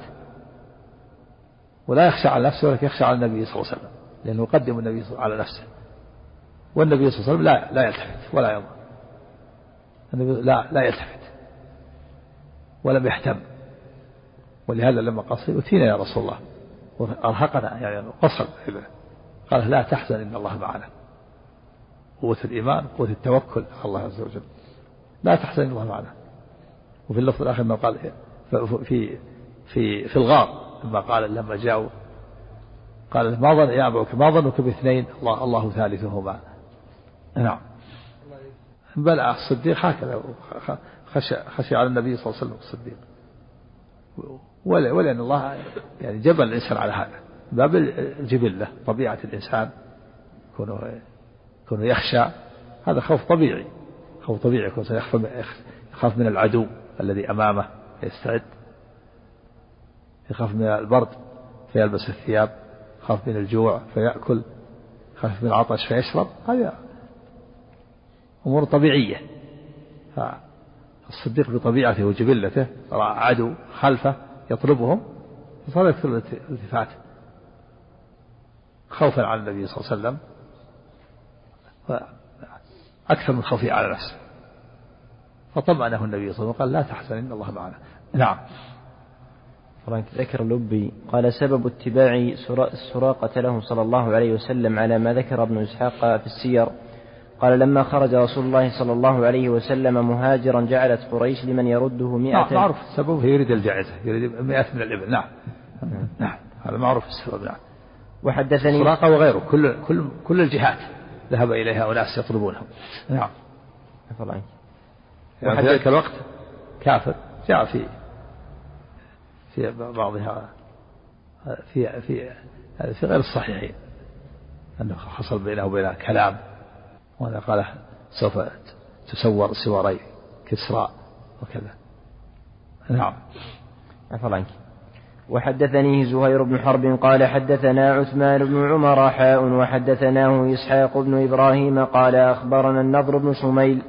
ولا يخشى على نفسه ولكن يخشى على النبي صلى الله عليه وسلم لأنه يقدم النبي على نفسه. والنبي صلى الله عليه وسلم لا لا يلتفت ولا ينظر النبي لا لا يلتفت. ولم يهتم. ولهذا لما قال أتينا يا رسول الله. وأرهقنا يعني قصر قال لا تحزن إن الله معنا. قوة الإيمان قوة التوكل على الله عز وجل. لا تحزن إن الله معنا. وفي اللفظ الآخر ما قال في في في الغار لما قال لما جاءوا قال ما ظن يا أبو ما ظنك باثنين؟ الله الله ثالثهما. نعم. بل الصديق هكذا خشى خشي على النبي صلى الله عليه وسلم الصديق. ولأن الله يعني جبل الإنسان على هذا. باب الجبلة طبيعة الإنسان كونه كونه يخشى هذا خوف طبيعي. خوف طبيعي يكون يخاف من العدو الذي أمامه يستعد. يخاف من البرد فيلبس الثياب. يخاف من الجوع فيأكل. يخاف من العطش فيشرب. هذه أمور طبيعية. فالصديق بطبيعته وجبلته رأى عدو خلفه يطلبهم فصار يكثر الالتفات خوفا على النبي صلى الله عليه وسلم أكثر من خوفه على نفسه. فطمأنه النبي صلى الله عليه وسلم وقال لا تحزن إن الله معنا. نعم. ذكر اللبي قال سبب اتباع سراقة له صلى الله عليه وسلم على ما ذكر ابن إسحاق في السير. قال لما خرج رسول الله صلى الله عليه وسلم مهاجرا جعلت قريش لمن يرده مئة نعم معروف السبب يريد الجائزة يريد مئة من الإبل. نعم. نعم هذا معروف السبب نعم. وحدثني سراقة وغيره كل كل كل الجهات ذهب إليها أناس يطلبونه نعم. يعني في ذلك الوقت كافر. جاء في في بعضها في في في غير الصحيحين أنه حصل بينه وبينها كلام. وأنا قال سوف تسور سواري كسرى وكذا. نعم. عفى عنك. وحدثني زهير بن حرب قال حدثنا عثمان بن عمر حاء وحدثناه إسحاق بن إبراهيم قال أخبرنا النضر بن شميل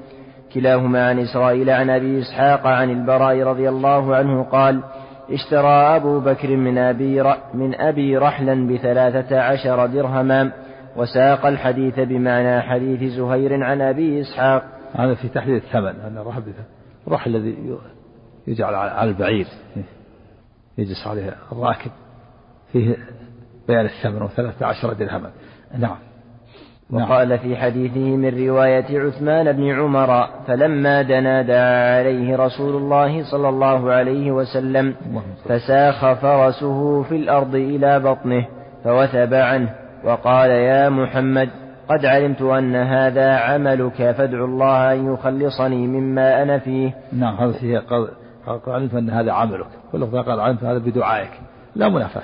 كلاهما عن إسرائيل عن أبي إسحاق عن البراء رضي الله عنه قال اشترى أبو بكر من أبي, من أبي رحلا بثلاثة عشر درهما وساق الحديث بمعنى حديث زهير عن أبي إسحاق. هذا في تحديد الثمن أن الرحل الرحل الذي يجعل على البعير يجلس عليه الراكب فيه بيان الثمن وثلاثة عشر درهما. نعم. وقال في حديثه من رواية عثمان بن عمر فلما دنا دعا عليه رسول الله صلى الله عليه وسلم فساخ فرسه في الأرض إلى بطنه فوثب عنه. وقال يا محمد قد علمت أن هذا عملك فادع الله أن يخلصني مما أنا فيه. نعم هذا فيه قال علمت أن هذا عملك. كل قال علمت هذا بدعائك. لا منافاة.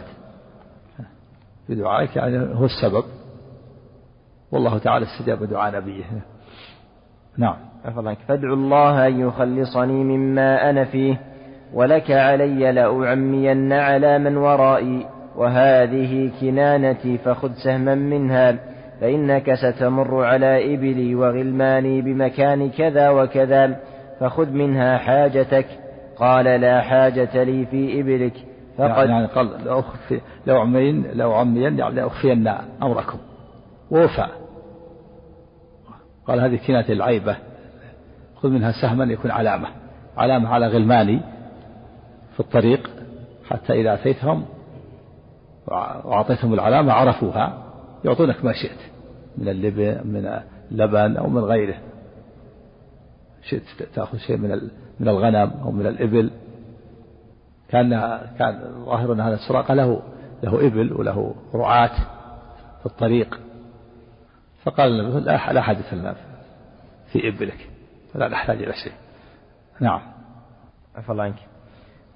بدعائك يعني هو السبب. والله تعالى استجاب دعاء نبيه. نعم. فادعوا الله أن يخلصني مما أنا فيه. ولك علي لأعمين على من ورائي. وهذه كنانتي فخذ سهما منها فإنك ستمر على إبلي وغلماني بمكان كذا وكذا فخذ منها حاجتك. قال لا حاجة لي في إبلك فقد يعني قال لو أخفي لو عمين لو عمين يعني لأخفين أمركم. ووفى. قال هذه كناية العيبة. خذ منها سهما يكون علامة علامة على غلماني في الطريق حتى إذا أتيتهم وأعطيتهم العلامة عرفوها يعطونك ما شئت من اللبن من اللبن أو من غيره. شئت تأخذ شيء من من الغنم أو من الإبل. كان كان ظاهر أن هذا السراقة له له إبل وله رعاة في الطريق. فقال لا حدث لنا في إبلك فلا نحتاج إلى شيء. نعم. عفى الله عنك.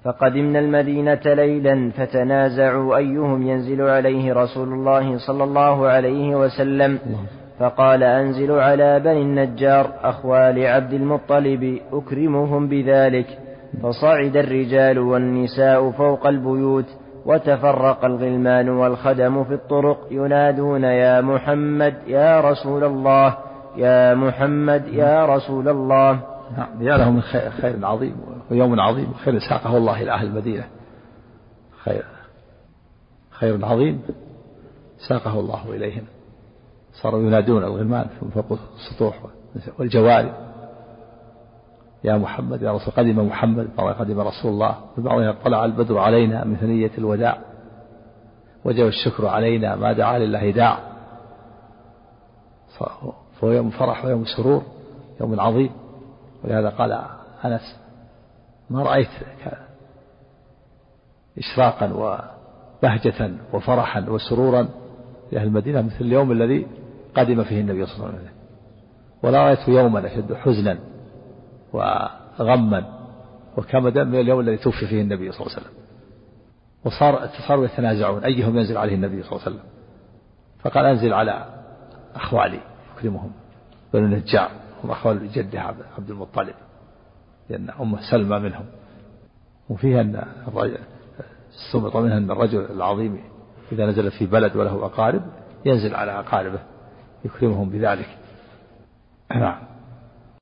فقدمنا المدينة ليلا فتنازعوا أيهم ينزل عليه رسول الله صلى الله عليه وسلم. فقال أنزل على بني النجار أخوال عبد المطلب أكرمهم بذلك. فصعد الرجال والنساء فوق البيوت وتفرق الغلمان والخدم في الطرق ينادون يا محمد يا رسول الله يا محمد يا رسول الله. نعم يا له من خير, خير عظيم ويوم عظيم خير ساقه الله إلى أهل المدينة. خير خير عظيم ساقه الله إليهم. صاروا ينادون الغلمان من فوق السطوح والجواري يا محمد يا رسول قدم محمد قدم رسول الله بعضهم طلع البدر علينا من ثنية الوداع. وجب الشكر علينا ما دعا لله داع. فهو يوم فرح ويوم سرور يوم عظيم. ولهذا قال أنس ما رأيت إشراقا وبهجة وفرحا وسرورا لأهل المدينة مثل اليوم الذي قدم فيه النبي صلى الله عليه وسلم. ولا رأيت يوما أشد حزنا وغما وكمدا من اليوم الذي توفي فيه النبي صلى الله عليه وسلم. وصار صاروا يتنازعون أيهم ينزل عليه النبي صلى الله عليه وسلم. فقال أنزل على أخوالي أكرمهم بنو النجار. هم أخوال جده عبد المطلب لأن أمه سلمى منهم. وفيها أن استنبط منها أن الرجل العظيم إذا نزل في بلد وله أقارب ينزل على أقاربه يكرمهم بذلك. نعم.